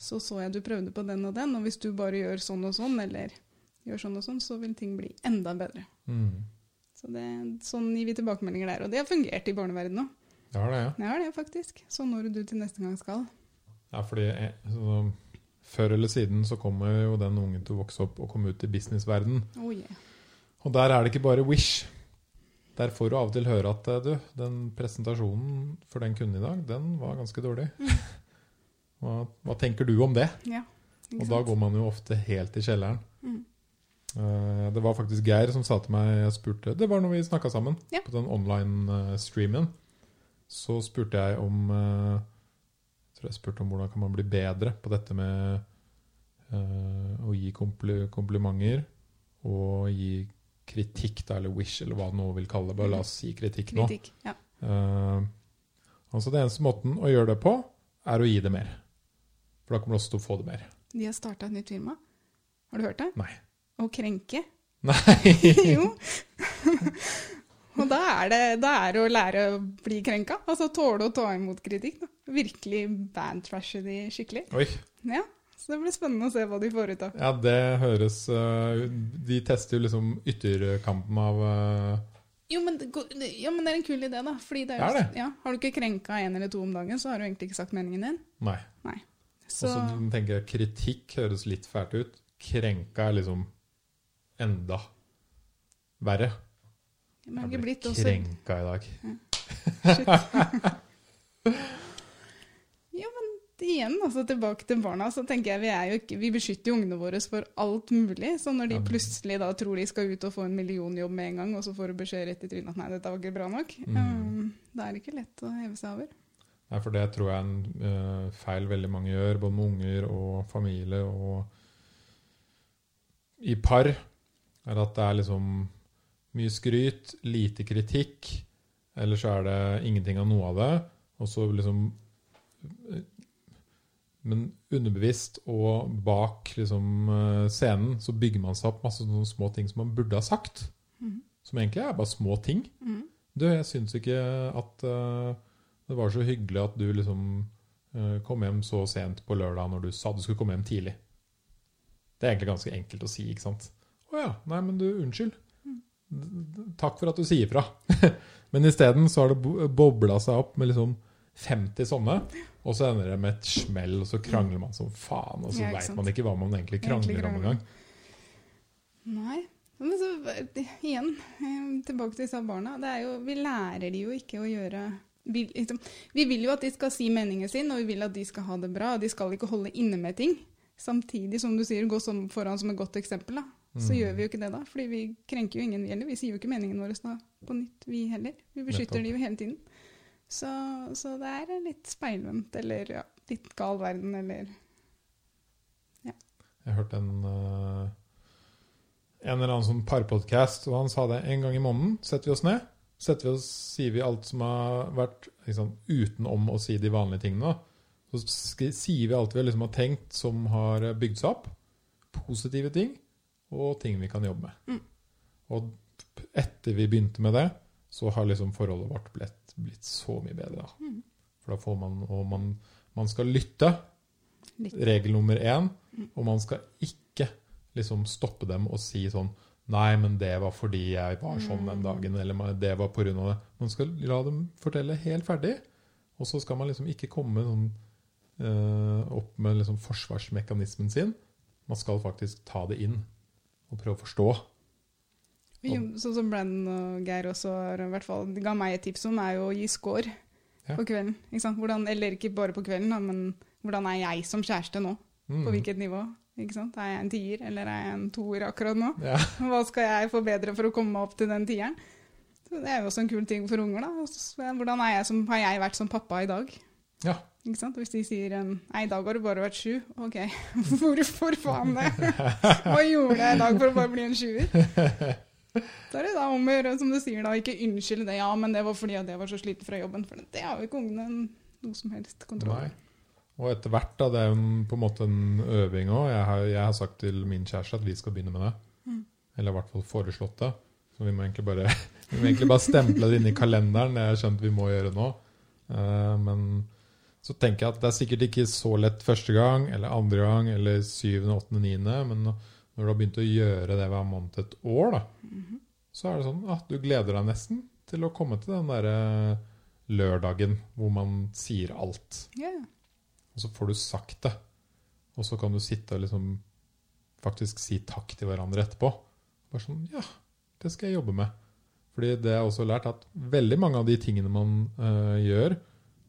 så så jeg du prøvde på den og den, og hvis du bare gjør sånn og sånn, eller gjør sånn og sånn, så vil ting bli enda bedre. Mm. Så det, sånn gir vi tilbakemeldinger der. Og det har fungert i barneverdenen òg. Det har det, ja. Det har det faktisk. Så når du til neste gang skal. Ja, fordi eh, så, Før eller siden så kommer jo den ungen til å vokse opp og komme ut i businessverden. Oh yeah. Og der er det ikke bare Wish. Der får du av og til høre at eh, du, den presentasjonen for den kunden i dag, den var ganske dårlig. Hva, hva tenker du om det? Ja. Og da går man jo ofte helt i kjelleren. Mm. Eh, Det var faktisk Geir som sa til meg Jeg spurte, Det var når vi snakka sammen Ja. på den online-streamen. Så spurte jeg om tror jeg spurte om hvordan kan man bli bedre på dette med uh, å gi kompli komplimenter og gi kritikk, da, eller wish, eller hva nå vil kalle det. Bare la oss si kritikk nå. Kritikk. Ja. Uh, altså Den eneste måten å gjøre det på, er å gi det mer. For da kommer du også til å få det mer. De har starta et nytt firma. Har du hørt det? Nei. Å krenke. Nei! *laughs* jo. *laughs* Og da er, det, da er det å lære å bli krenka. Altså tåle å ta imot kritikk. Da. Virkelig bad-trashe de skikkelig. Oi. Ja, Så det blir spennende å se hva de får ut av. Ja, det høres eh, De tester jo liksom ytterkampen av eh, Jo, men, det men det er en kul idé, da. Fordi det er, Det er jo- Ja, har du ikke krenka en eller to om dagen, så har du egentlig ikke sagt meningen din. Nei. Så Og så tenker jeg kritikk høres litt fælt ut. Krenka er liksom enda verre. Jeg ble krenka i dag. Ja, men *laughs* *laughs* igjen, altså tilbake til barna, så tenker jeg vi er jo ikke Vi beskytter jo ungene våre for alt mulig. Så når de plutselig da tror de skal ut og få en millionjobb med en gang, og så får du beskjed rett i trynet at nei, dette var ikke bra nok, Mm. um, da er det ikke lett å heve seg over. Nei, for det tror jeg er en uh, feil veldig mange gjør, både med unger og familie og i par, er at det er liksom mye skryt, lite kritikk, eller så er det ingenting av noe av det, og så liksom Men underbevisst og bak liksom eh, scenen så bygger man seg opp masse sånne små ting som man burde ha sagt, Mm. som egentlig er bare små ting. Mm. Du, jeg syns ikke at uh, det var så hyggelig at du liksom uh, kom hjem så sent på lørdag når du sa du skulle komme hjem tidlig. Det er egentlig ganske enkelt å si, ikke sant? Å ja, nei, men du, unnskyld. D- Takk for at du sier fra. *laughs* men isteden så har det bo- bobla seg opp med liksom 50 sånne, og så ender det med et smell, og så krangler man som faen, og så Ja, veit man ikke hva man egentlig Egentlig krangler om krangler. engang. Nei. Men så, igjen, eh, tilbake til disse barna. Det jo, vi lærer de jo ikke å gjøre vi, liksom, vi vil jo at de skal si meningen sin, og vi vil at de skal ha det bra. og De skal ikke holde inne med ting. Samtidig som du sier, gå som, foran som et godt eksempel. da. Så Mm. gjør vi jo ikke det, da. Fordi vi krenker jo ingen, vi heller. Vi sier jo ikke meningen vår da, på nytt, vi heller. Vi beskytter Nettopp. de jo hele tiden. Så, så det er litt speilvendt, eller ja, litt gal verden, eller Jeg hørte en eh, en eller annen sånn parpodcast, og han sa det en gang i måneden. Setter vi oss ned, setter vi oss, sier vi alt som har vært liksom, utenom å si de vanlige tingene. Så sier vi alt vi liksom har tenkt som har bygd seg opp. Positive ting, og ting vi kan jobbe med. Mm. Og etter vi begynte med det, så har liksom forholdet vårt blitt, blitt så mye bedre. Da. For da får man Og man, man skal lytte. lytte. Regel nummer én. Mm. Og man skal ikke liksom stoppe dem og si sånn Nei, men det var fordi jeg var sånn den Mm. dagen, eller det var av det. Man skal la dem fortelle helt ferdig, og så skal man liksom ikke komme sånn, eh, opp med liksom forsvarsmekanismen sin. Man skal faktisk ta det inn og prøve å forstå. Vi, sånn som Brennan og Geir også har, i hvert fall, de ga meg et tips om, er jo å gi score Ja. på kvelden. Ikke? Hvordan, eller ikke bare på kvelden, da, men hvordan er jeg som kjæreste nå? Mm. På hvilket nivå? Ikke sant? Er jeg en tier, eller er jeg en toer akkurat nå? Ja. *laughs* Hva skal jeg forbedre for å komme meg opp til den tieren? Så det er jo også en kul ting for unger. da. Hvordan er jeg som, har jeg vært som pappa i dag? ja. Ikke sant? Hvis de sier nei, i dag har du bare vært sju. Ok, *laughs* hvorfor faen det? *laughs* Hva gjorde jeg i dag for å bare bli en sjuer? Da er det da om å gjøre, som du sier, da, ikke unnskylde det. Ja, men det var fordi at jeg var så sliten fra jobben. For det har jo ikke ungene noe som helst kontroll Nei. Og etter hvert, da, det er jo på en måte en øving òg. Jeg, jeg har sagt til min kjæreste at vi skal begynne med det. Mm. Eller i hvert fall foreslått det. Så vi må egentlig bare, *laughs* vi må egentlig bare stemple det inn i kalenderen. Det har jeg skjønt vi må gjøre nå. Eh, men så tenker jeg at det er sikkert ikke så lett første gang, eller andre gang, eller syvende, åttende, niende. Men når du har begynt å gjøre det hver måned et år, da, Mhm. så er det sånn at du gleder deg nesten til å komme til den derre lørdagen hvor man sier alt. Ja. Og så får du sagt det. Og så kan du sitte og liksom faktisk si takk til hverandre etterpå. Bare sånn Ja, det skal jeg jobbe med. Fordi det er jeg også lært at veldig mange av de tingene man eh, gjør,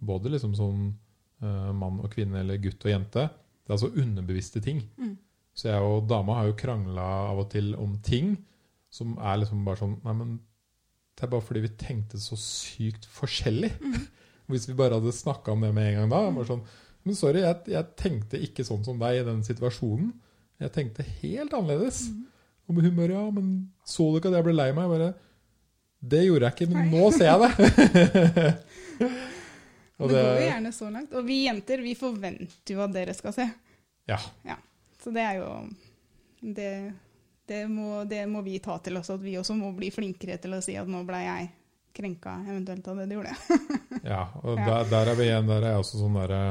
både liksom som eh, mann og kvinne eller gutt og jente, det er altså underbevisste ting. Mm. Så jeg og dama har jo krangla av og til om ting som er liksom bare sånn Nei, men det er bare fordi vi tenkte så sykt forskjellig. Mm. Hvis vi bare hadde snakka om det med en gang da. Bare sånn, men sorry, jeg, jeg tenkte ikke sånn som deg i den situasjonen. Jeg tenkte helt annerledes. Mhm. Og hun bare Ja, men så du ikke at jeg ble lei meg? Jeg bare Det gjorde jeg ikke, men Nei. nå ser jeg det. *laughs* Og det går jo gjerne så langt. Og vi jenter, vi forventer jo at dere skal se. Ja. Ja. Så det er jo Det, det, må, det må vi ta til oss, at vi også må bli flinkere til å si at nå ble jeg krenka eventuelt av det du gjorde. *laughs* Ja, og Der, der er vi igjen. Der er jeg også sånn derre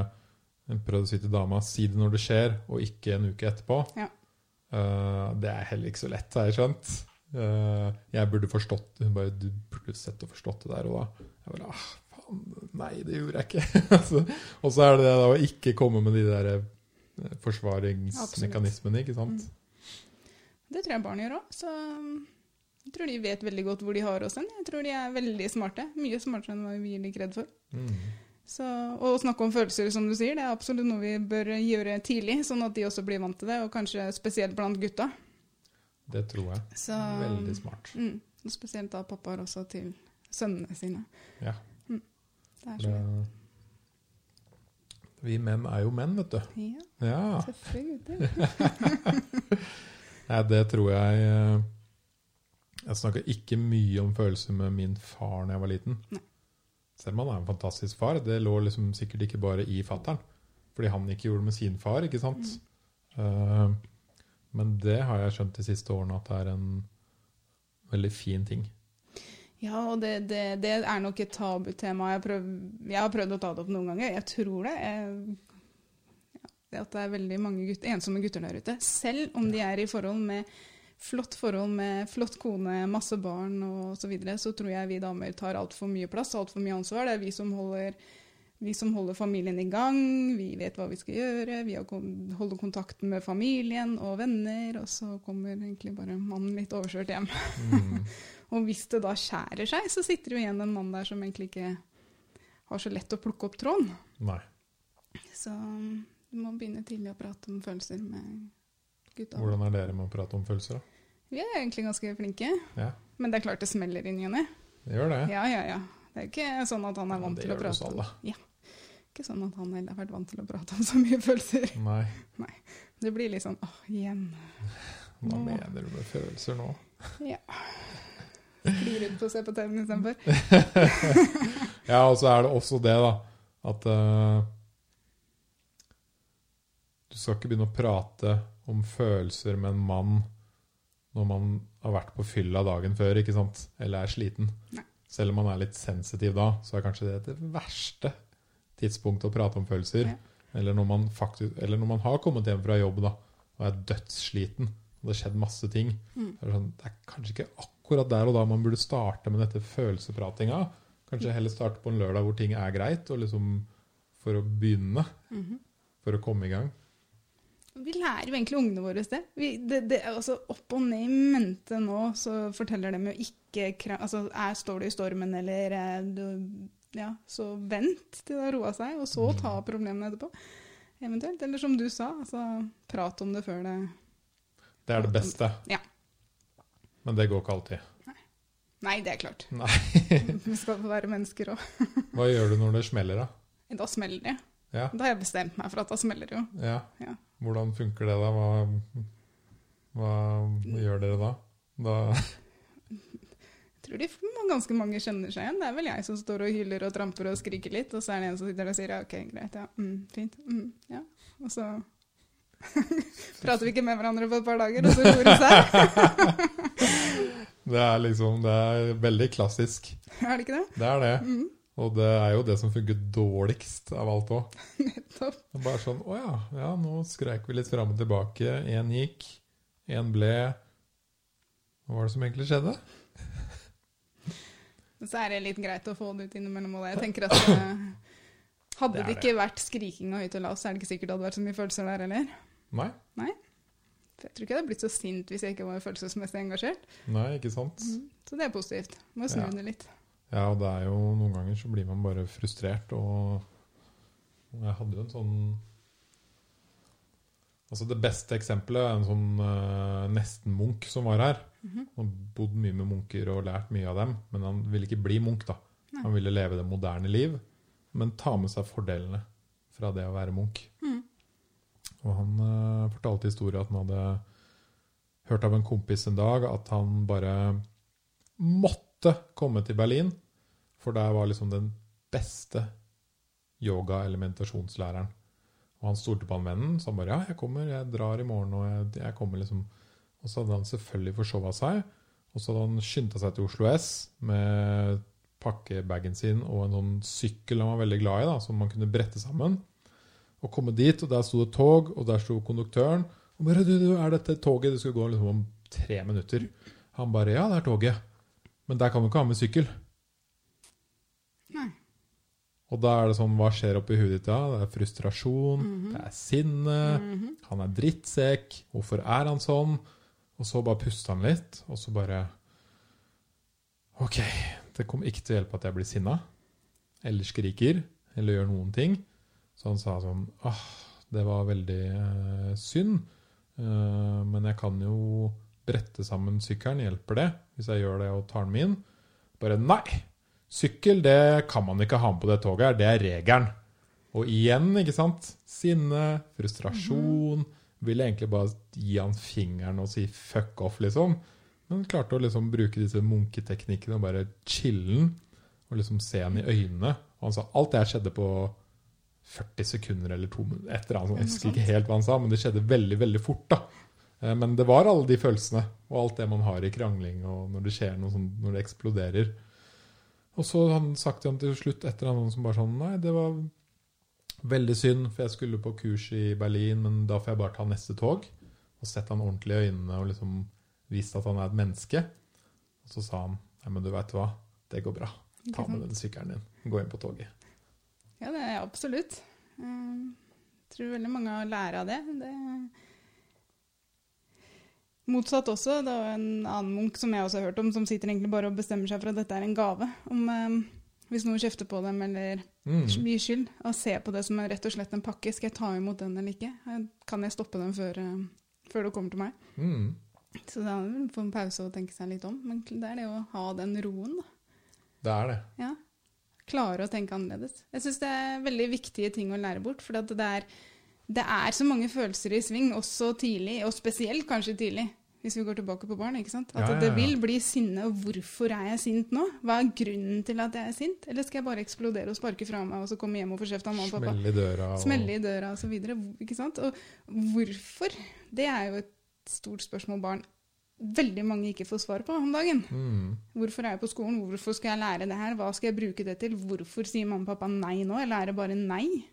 Prøv å si til dama si det når det skjer, og ikke en uke etterpå. Ja. Uh, det er heller ikke så lett, har jeg skjønt. Uh, jeg burde forstått Hun bare Du burde sett og forstått det der og da. Jeg bare ah, faen, Nei, det gjorde jeg ikke. *laughs* Altså, og så er det det å ikke komme med de der eh, forsvaringsmekanismene, ikke sant. Det tror jeg barn gjør òg. Så um, jeg tror de vet veldig godt hvor de har oss hen. Jeg tror de er veldig smarte. Mye smartere enn hva vi gir dem kred for. Mm. Så, og å snakke om følelser, som du sier, det er absolutt noe vi bør gjøre tidlig, sånn at de også blir vant til det, og kanskje spesielt blant gutta. Det tror jeg. Så, Veldig smart. Mm, og spesielt da pappaer også til sønnene sine. Ja. Det er Det, sånn. Vi menn er jo menn, vet du. Ja, Ja. Selvfølgelig. *laughs* Nei, det tror jeg eh, Jeg snakka ikke mye om følelser med min far da jeg var liten. Nei. Selv om han er en fantastisk far. Det lå liksom sikkert ikke bare i fattern. Fordi han ikke gjorde det med sin far, ikke sant? Eh, men det har jeg skjønt de siste årene at det er en veldig fin ting. Ja, og det, det, det er nok et tabutema. Jeg, prøv, jeg har prøvd å ta det opp noen ganger. Jeg tror det. Jeg, ja, det at det er veldig mange gutt, ensomme gutter der ute. Selv om de er i forhold med flott forhold med flott kone, masse barn og så videre, så tror jeg vi damer tar altfor mye plass, og altfor mye ansvar. Det er vi som holder vi som holder familien i gang, vi vet hva vi skal gjøre, vi holder kontakten med familien og venner, og så kommer egentlig bare mannen litt overkjørt hjem. Mm. *laughs* Og hvis det da skjærer seg, så sitter jo igjen en mann der som egentlig ikke har så lett å plukke opp tråden. Nei. Så du må begynne tidlig å prate om følelser med gutta. Hvordan er dere med å prate om følelser, da? Vi er egentlig ganske flinke, Ja, men det er klart det smeller inn i henne. det gjør det. Ja, ja, ja. Det er ikke sånn at han er vant ja, til å prate om alle. Ja. Ikke sånn at han heller har vært vant til å prate om så mye følelser. Nei. Det blir litt sånn åh, igjen. Hva Nå. mener du med følelser nå? Ja. Sklir rundt på å se på TV-en istedenfor. *laughs* Ja, og så er det også det, da, at uh, Du skal ikke begynne å prate om følelser med en mann når man har vært på fylla dagen før, ikke sant? Eller er sliten. Nei. Selv om man er litt sensitiv da, så er kanskje det det verste tidspunktet å prate om følelser. Ja. Eller, når man faktisk, eller når man har kommet hjem fra jobb da, og er dødssliten, og det har skjedd masse ting. Mm. Det, er sånn, det er kanskje ikke akkurat der og da man burde starte med dette følelsepratinga. Kanskje heller starte på en lørdag hvor ting er greit, og liksom for å begynne, Mhm. for å komme i gang. Vi lærer jo egentlig ungene våre det. Vi, det, det altså opp og ned i mente nå så forteller de jo ikke altså, er, Står du i stormen, eller er du, Ja, så vent til det har roa seg, og så ta problemene etterpå. Eventuelt. Eller som du sa, altså prat om det før det Det er det beste. Ja. Men det går ikke alltid. Nei, det er klart. Nei. *laughs* Vi skal være mennesker òg. *laughs* Hva gjør du når det smeller, da? Da smeller det. Ja. Da har jeg bestemt meg for at da smeller det jo. ja. Ja. Hvordan funker det, da? Hva, hva gjør dere da? da *laughs* Jeg tror de ganske mange kjenner seg igjen. Det er vel jeg som står og hyler og tramper og skriker litt, og så er det en som sitter der og sier ja, ok, greit, ja, mm, fint, mm, ja. Og så prater vi ikke med hverandre på et par dager, og så roer det seg. Det er liksom Det er veldig klassisk. *laughs* Er det ikke det? Det er det. Mm, Og det er jo det som funker dårligst av alt òg. *laughs* nettopp. Bare sånn Å ja, ja, nå skreik vi litt fram og tilbake. Én gikk, én ble. Hva var det som egentlig skjedde? *laughs* Så er det litt greit å få det ut innimellom. Og jeg tenker at hadde Det det ikke vært skriking og høyt og lavt, så er det ikke sikkert det hadde vært så mye følelser der heller. Nei. For jeg tror ikke jeg hadde blitt så sint hvis jeg ikke var følelsesmessig engasjert. Nei, ikke sant? Mm. Så det er positivt. Må snu Ja. det litt. Ja, og det er jo noen ganger så blir man bare frustrert, og jeg hadde jo en sånn Altså Det beste eksempelet er en sånn uh, nesten-munk som var her. Mhm. Han har bodd mye med munker og lært mye av dem, men han ville ikke bli munk. da. Nei. Han ville leve det moderne liv, men ta med seg fordelene fra det å være munk. Mhm. Og han uh, fortalte historien at han hadde hørt av en kompis en dag at han bare måtte komme til Berlin, for der var liksom den beste yoga- eller meditasjonslæreren. Og han stolte på han vennen, så han bare ja, jeg kommer, jeg drar i morgen, og jeg, jeg kommer liksom. Og så hadde han selvfølgelig forsova seg, og så hadde han skynda seg til Oslo S med pakkebagen sin og en sånn sykkel han var veldig glad i, da, som man kunne brette sammen. Og komme dit, og der sto det tog, og der sto konduktøren. Og bare, du, du, er dette toget? Det skulle gå liksom om tre minutter. Han bare, ja, det er toget. Men der kan du ikke ha med sykkel. Nei. Og da er det sånn, hva skjer oppi huet ditt da? Det er frustrasjon, Mhm. det er sinne, Mhm. han er drittsekk, hvorfor er han sånn? Og så bare puster han litt, og så bare Ok, det kommer ikke til å hjelpe at jeg blir sinna, eller skriker, eller gjør noen ting. Så han sa sånn Åh, det var veldig eh, synd, eh, men jeg kan jo brette sammen sykkelen, hjelper det? Hvis jeg gjør det og tar den inn. Bare nei! Sykkel det kan man ikke ha med på det toget her, det er regelen. Og igjen, ikke sant? Sinne, frustrasjon. Ville egentlig bare gi han fingeren og si 'fuck off', liksom. Men klarte å liksom bruke disse munketeknikkene og bare chille'n. Og liksom se han i øynene. Og han sa alt det her skjedde på 40 sekunder eller to minutter. Et eller annet. Jeg husker ikke helt hva han sa, men det skjedde veldig, veldig fort. da. Eh, Men det var alle de følelsene, og alt det man har i krangling, og når det skjer noe sånn, når det eksploderer. Og så han sagt han til slutt, etter han som bare sånn Nei, det var veldig synd, for jeg skulle på kurs i Berlin, men da får jeg bare ta neste tog. Og sett han ordentlig i øynene og liksom vist at han er et menneske. Og så sa han Nei, men du veit hva, det går bra. Ta med den sykkelen din. Gå inn på toget. Ja, det er absolutt. Jeg tror veldig mange har lært av det. det Motsatt også. Det var en annen munk som jeg også har hørt om, som sitter egentlig bare og bestemmer seg for at dette er en gave. Om eh, Hvis noen kjefter på dem eller Mm. gir skyld, og ser på det som er rett og slett en pakke. Skal jeg ta imot den eller ikke? Eh, Kan jeg stoppe den før, eh, før det kommer til meg? Mm. Så da får man pause og tenke seg litt om. Men det er det å ha den roen, da. Det er det. Ja. Klare å tenke annerledes. Jeg syns det er veldig viktige ting å lære bort. For det er, det er så mange følelser i sving, også tidlig, og spesielt kanskje tidlig. Hvis vi går tilbake på barn. ikke sant? At Ja, ja, det vil bli sinne. Og hvorfor er jeg sint nå? Hva er grunnen til at jeg er sint? Eller skal jeg bare eksplodere og sparke fra meg og så komme hjem og få kjeft av mamma og pappa? Smelle i døra. Og... Smelle i døra osv. Ikke sant? Og hvorfor? Det er jo et stort spørsmål barn veldig mange ikke får svar på om dagen. Mm. Hvorfor er jeg på skolen? Hvorfor skal jeg lære det her? Hva skal jeg bruke det til? Hvorfor sier mamma og pappa nei nå? Eller er det bare nei?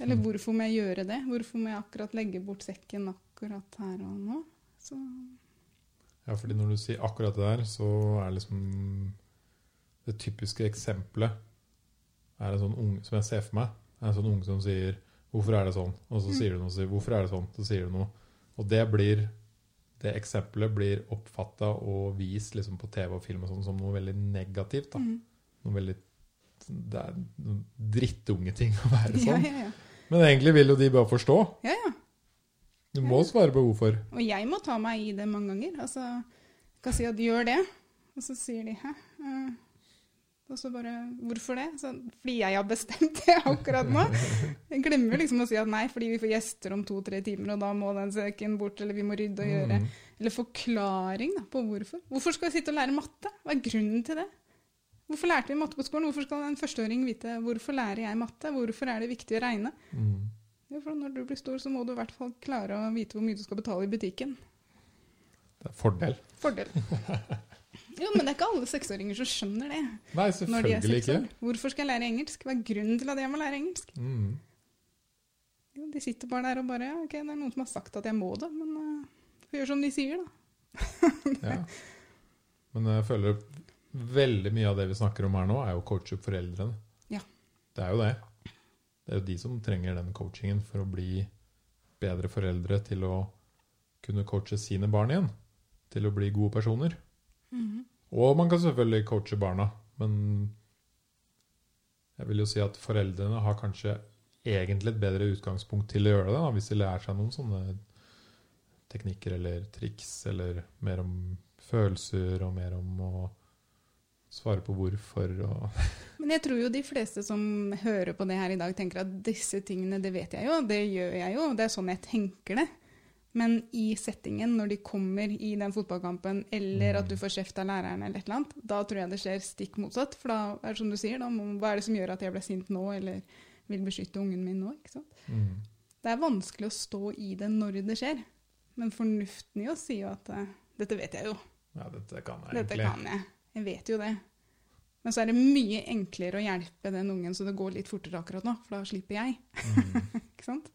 Eller Mm. hvorfor må jeg gjøre det? Hvorfor må jeg akkurat legge bort sekken akkurat her og nå? Så Ja, fordi når du sier akkurat det der, så er liksom Det typiske eksempelet er en sånn unge som jeg ser for meg. er En sånn unge som sier 'Hvorfor er det sånn?' Og så Mm. sier du noe og sier 'Hvorfor er det sånn?' Så sier du noe. Og det blir Det eksempelet blir oppfatta og vist liksom på TV og film og sånn som noe veldig negativt. da. mm. Noe veldig Det er noen drittungeting å være *laughs* sånn. ja, ja. Men egentlig vil jo de bare forstå. ja, ja. Du må svare på hvorfor. Og jeg må ta meg i det mange ganger. Altså, kan si at de 'gjør det', og så sier de 'hæ'? Eh, Og så bare 'hvorfor det?' Så, fordi jeg har bestemt det akkurat nå. Jeg glemmer liksom å si at nei, fordi vi får gjester om to-tre timer, og da må den søken bort, eller vi må rydde og gjøre. Mm. Eller forklaring da, på hvorfor. Hvorfor skal vi sitte og lære matte? Hva er grunnen til det? Hvorfor lærte vi matte på skolen? Hvorfor skal en førsteåring vite hvorfor lærer jeg matte? Hvorfor er det viktig å regne? Mm. Jo, for når du blir stor, så må du i hvert fall klare å vite hvor mye du skal betale i butikken. Det er fordel. Fordel. *laughs* Jo, men det er ikke alle seksåringer som skjønner det. Nei, selvfølgelig ikke. Hvorfor skal jeg lære engelsk? Hva er grunnen til at jeg må lære engelsk? Mm. Jo, de sitter bare der og bare Ja, ok, det er noen som har sagt at jeg må det, men uh, får gjøre som de sier, da. *laughs* Ja. Men jeg føler veldig mye av det vi snakker om her nå, er jo å coache opp foreldrene. Ja. Det er jo det. Det er jo de som trenger den coachingen for å bli bedre foreldre til å kunne coache sine barn igjen. Til å bli gode personer. Og man kan selvfølgelig coache barna, men jeg vil jo si at foreldrene har kanskje egentlig et bedre utgangspunkt til å gjøre det, da, hvis de lærer seg noen sånne teknikker eller triks, eller mer om følelser og mer om å svare på hvorfor og *laughs* Men jeg tror jo de fleste som hører på det her i dag, tenker at disse tingene, det vet jeg jo, det gjør jeg jo, det er sånn jeg tenker det. Men i settingen, når de kommer i den fotballkampen, eller at du får kjeft av læreren, eller et eller annet, da tror jeg det skjer stikk motsatt. For da er det som du sier, da, hva er det som gjør at jeg ble sint nå, eller vil beskytte ungen min nå? ikke sant? mm. Det er vanskelig å stå i det når det skjer. Men fornuften i oss sier jo at eh, dette vet jeg jo. Ja, dette kan jeg Dette egentlig. kan jeg. Jeg vet jo det. Men så er det mye enklere å hjelpe den ungen så det går litt fortere akkurat nå, for da slipper jeg. Mm. *laughs* ikke sant?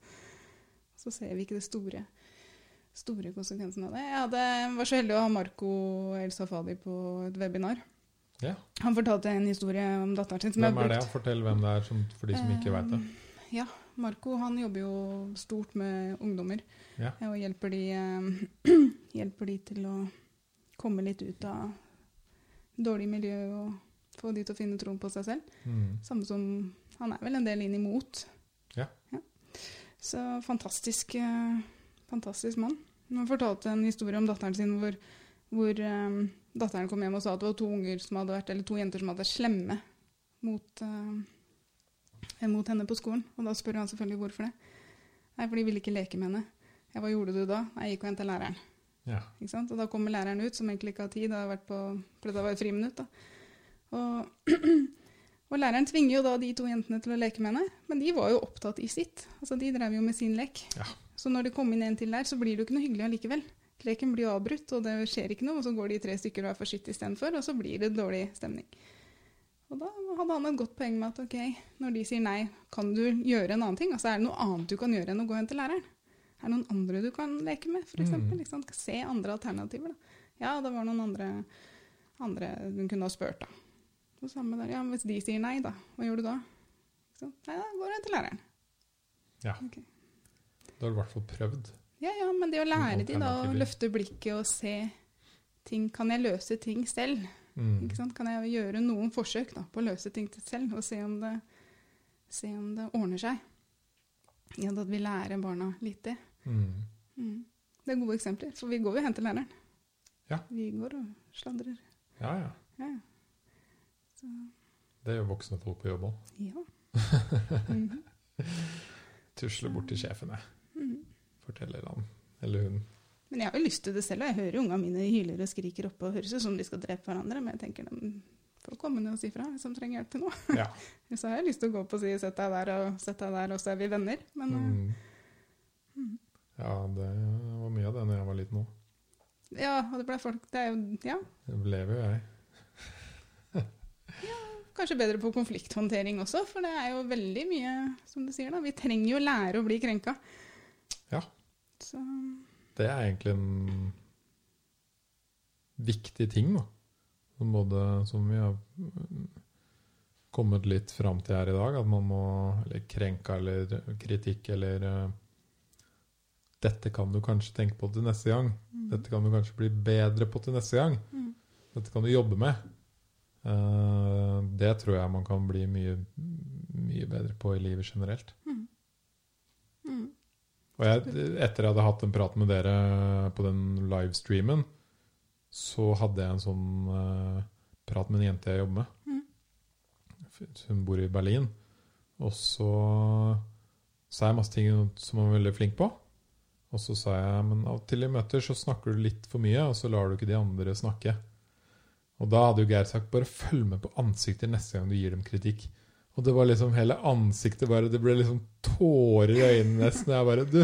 Så ser vi ikke det store, store konsekvensene av det. Jeg hadde, var så heldig å ha Marco El Safadi på et webinar. Ja. Han fortalte en historie om datteren sin. som Hvem er det? Fortell hvem det er, som, for de som ikke vet det. Eh, Ja, Marco han jobber jo stort med ungdommer. Ja. Og hjelper de, eh, *clears throat* hjelper de til å komme litt ut av dårlig miljø og få de til å finne troen på seg selv. Mm. Samme som Han er vel en del inn imot. Ja. Så fantastisk, eh, fantastisk mann. Han fortalte en historie om datteren sin hvor, hvor um, datteren kom hjem og sa at det var to vært, eller to jenter som hadde vært slemme mot, eh, mot henne på skolen. Og da spør han selvfølgelig hvorfor det. Nei, for de ville ikke leke med henne. Ja, hva gjorde du da? Jeg gikk og hentet læreren. Ja. Og da kommer læreren ut, som egentlig ikke har tid, har på, for det var et friminutt. Og, *clears throat* og læreren tvinger jo da de to jentene til å leke med henne, men de var jo opptatt i sitt. Altså, De drev jo med sin lek. Ja. Så når det kom inn en til der, så blir det jo ikke noe hyggelig allikevel. Leken blir jo avbrutt, og det skjer ikke noe, og så går de tre stykker hver for sitt istedenfor, og så blir det dårlig stemning. Og da hadde han et godt poeng med at ok, når de sier nei, kan du gjøre en annen ting? Altså er det noe annet du kan gjøre enn å gå hen til læreren? Er det noen andre du kan leke med, f.eks.? Mm. Liksom, Se andre alternativer, da. Ja, det var noen andre, andre hun kunne ha spurt, da. Og samme der, ja, Hvis de sier nei, da, hva gjør du da? Så. Nei, da går du hen til læreren. Ja. Ok. Da har du i hvert fall prøvd. Ja, ja, men det å lære de da å løfte blikket og se ting Kan jeg løse ting selv? Mm. Kan jeg gjøre noen forsøk da, på å løse ting selv og se om det, se om det ordner seg? Ja, da vi lærer barna litt det. Mm. Mm. Det er gode eksempler, for vi går jo hen til læreren. Ja. Vi går og sladrer. Ja, ja. Ja, Det gjør voksne folk på jobb òg. ja. *laughs* -hmm. Tusler bort til sjefen, jeg. Forteller han eller hun. Men jeg har jo lyst til det selv, og jeg hører ungene mine hyler og skriker oppe og høres ut som de skal drepe hverandre, men jeg tenker de får komme ned og si fra hvis de trenger hjelp til noe. Ja. *laughs* Så har jeg lyst til å gå opp og si 'sett deg der', og 'sett deg der', og så er vi venner. Men Mm. Mm. ja, det var mye av det når jeg var liten òg. eh, ja, og det ble folk Det er jo ja, Det lever jo jeg. ja, kanskje bedre på konflikthåndtering også, for det er jo veldig mye, som du sier, da. Vi trenger jo lære å bli krenka. Ja. Så Det er egentlig en viktig ting, da. Som Både som vi har mm, kommet litt fram til her i dag, at man må Eller krenka eller kritikk eller eh, Dette kan du kanskje tenke på til neste gang. Dette kan du kanskje bli bedre på til neste gang. Mm. Dette kan du jobbe med. Eh, det tror jeg man kan bli mye, mye bedre på i livet generelt. Mm. Og jeg, etter jeg hadde hatt en prat med dere på den livestreamen, så hadde jeg en sånn uh, prat med en jente jeg jobber med. Mm. Hun bor i Berlin. Og så sa jeg masse ting som hun var veldig flink på. Og så sa jeg men av og til i møter så snakker du litt for mye, og så lar du ikke de andre snakke. Og da hadde jo Geir sagt bare følg med på ansiktet neste gang du gir dem kritikk. Og det var liksom hele ansiktet bare Det ble liksom tårer i øynene nesten. Jeg bare Du,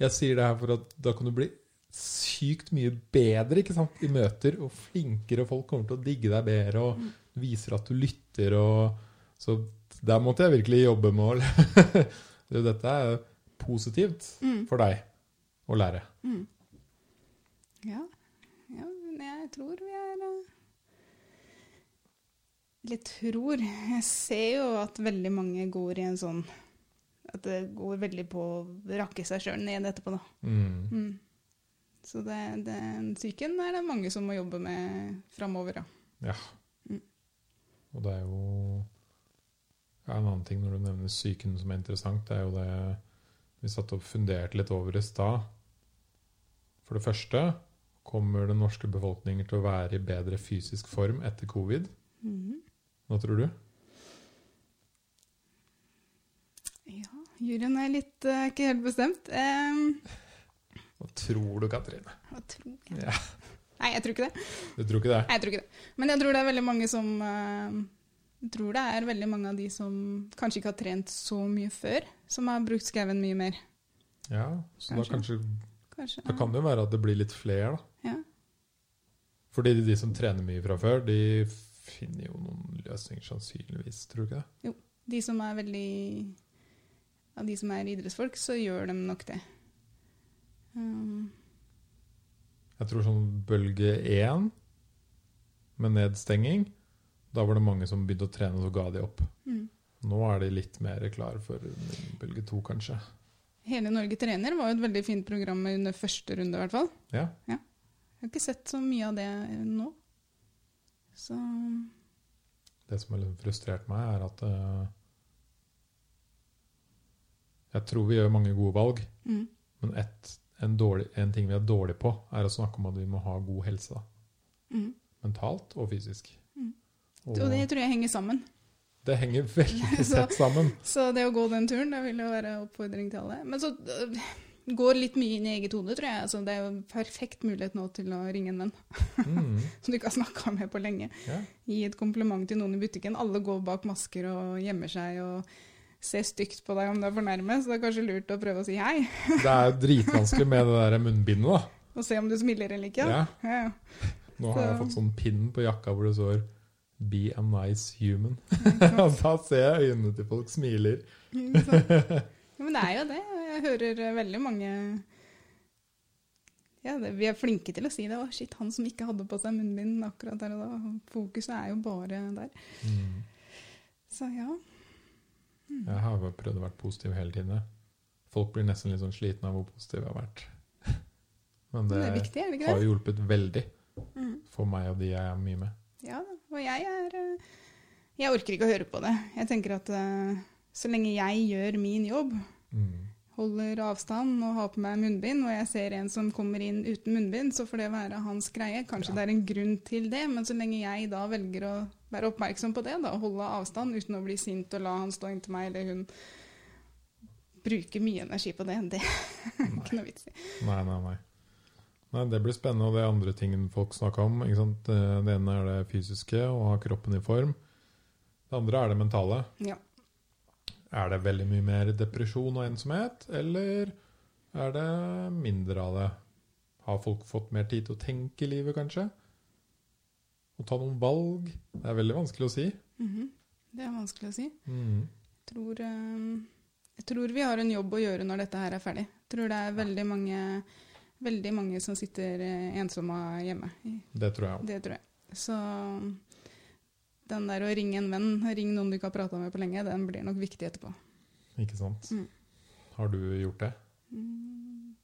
jeg sier det her for at da kan du bli sykt mye bedre ikke sant, i møter, og flinkere, og folk kommer til å digge deg bedre, og viser at du lytter, og Så der måtte jeg virkelig jobbe med å *laughs* Dette er positivt Mm. for deg å lære. Mm. Ja. ja, men jeg tror vi er eh, Eller tror Jeg ser jo at veldig mange går i en sånn At det går veldig på å rakke seg sjøl ned etterpå, da. Mm. Mm. Så det, den psyken er det mange som må jobbe med framover, da. Ja. Mm. Og det er jo ja, En annen ting når du nevner psyken som er interessant, det er jo det vi satt og funderte litt over i stad. For det første kommer den norske befolkningen til å være i bedre fysisk form etter covid. Mhm. Hva tror du? Ja, juryen er litt uh, ikke helt bestemt. Um, Hva tror du, Katrine? hva tror jeg? Ja. Nei, jeg tror ikke det. Du tror ikke det? Jeg tror ikke det. Men jeg tror det er veldig mange som uh, Jeg tror det er veldig mange av de som kanskje ikke har trent så mye før, som har brukt skauen mye mer. Ja, så Kanskje. da kanskje Kanskje. Da kan det jo være at det blir litt flere, da. Ja. Fordi de som trener mye fra før, de finner jo noen løsninger sannsynligvis, tror du ikke det? De som er veldig Av de som er idrettsfolk, så gjør de nok det. Um, Jeg tror sånn bølge én med nedstenging, da var det mange som begynte å trene, og så ga de opp. mm. Nå er de litt mer klare for bølge to, kanskje. Hele Norge trener var jo et veldig fint program under første runde, i hvert fall. Ja. Jeg har ikke sett så mye av det nå. Så Det som har frustrert meg, er at uh, Jeg tror vi gjør mange gode valg, mm. men et, en, dårlig, en ting vi er dårlige på, er å snakke om at vi må ha god helse. Mm. Mentalt og fysisk. Mm. Og, Og det tror jeg henger sammen. Det henger veldig *laughs* sett tett sammen. Så det å gå den turen, det vil jo være oppfordring til alle. Men så øh, går litt mye inn i eget hode, tror jeg. Altså, det er jo en perfekt mulighet nå til å ringe en venn Mm, *laughs* som du ikke har snakka med på lenge. ja. Gi et kompliment til noen i butikken. Alle går bak masker og gjemmer seg og ser stygt på deg om du er for nærme, så det er kanskje lurt å prøve å si hei. Det er jo dritvanskelig med det der munnbindet, da. Og se om du smiler eller ikke. Ja. Ja. Nå har jeg fått sånn pinn på jakka hvor det står 'Be a nice human'. *laughs* Da ser jeg øynene til folk smiler. Ja, men det er jo det. Jeg hører eh, veldig mange ja, det, Vi er flinke til å si det. Å, shit, han som ikke hadde på seg munnbind akkurat der og da. Fokuset er jo bare der. Mm. Så ja. Jeg har prøvd å være positiv hele tiden. Folk blir nesten litt sånn slitne av hvor positiv jeg har vært. *laughs* Men det, det viktig, det har hjulpet veldig Mm. for meg og de jeg er mye med. Ja. Og jeg er eh, Jeg orker ikke å høre på det. Jeg tenker at eh, så lenge jeg gjør min jobb, Mm. Holder avstand og har på meg munnbind, og jeg ser en som kommer inn uten munnbind, så får det være hans greie. Kanskje Ja. det er en grunn til det, men så lenge jeg da velger å være oppmerksom på det, da, og holde avstand uten å bli sint og la han stå inntil meg eller hun bruke mye energi på det, det er ikke noe vits i. Nei, nei, nei. Nei, Det blir spennende, og det er andre ting folk snakker om. Ikke sant? Det det ene er det fysiske, å ha kroppen i form. Det andre er det mentale. Ja. Er det veldig mye mer depresjon og ensomhet, eller er det mindre av det? Har folk fått mer tid til å tenke i livet, kanskje? Å ta noen valg? Det er veldig vanskelig å si. Mhm. Det er vanskelig å si. Mm. Jeg tror, eh, jeg tror vi har en jobb å gjøre når dette her er ferdig. Jeg tror det er veldig mange, veldig mange som sitter eh, ensomme hjemme. Det tror jeg òg. Det tror jeg. Så den der å ringe en venn, ringe noen du ikke har prata med på lenge, den blir nok viktig etterpå. Ikke sant? Mm. Har du gjort det? Mm.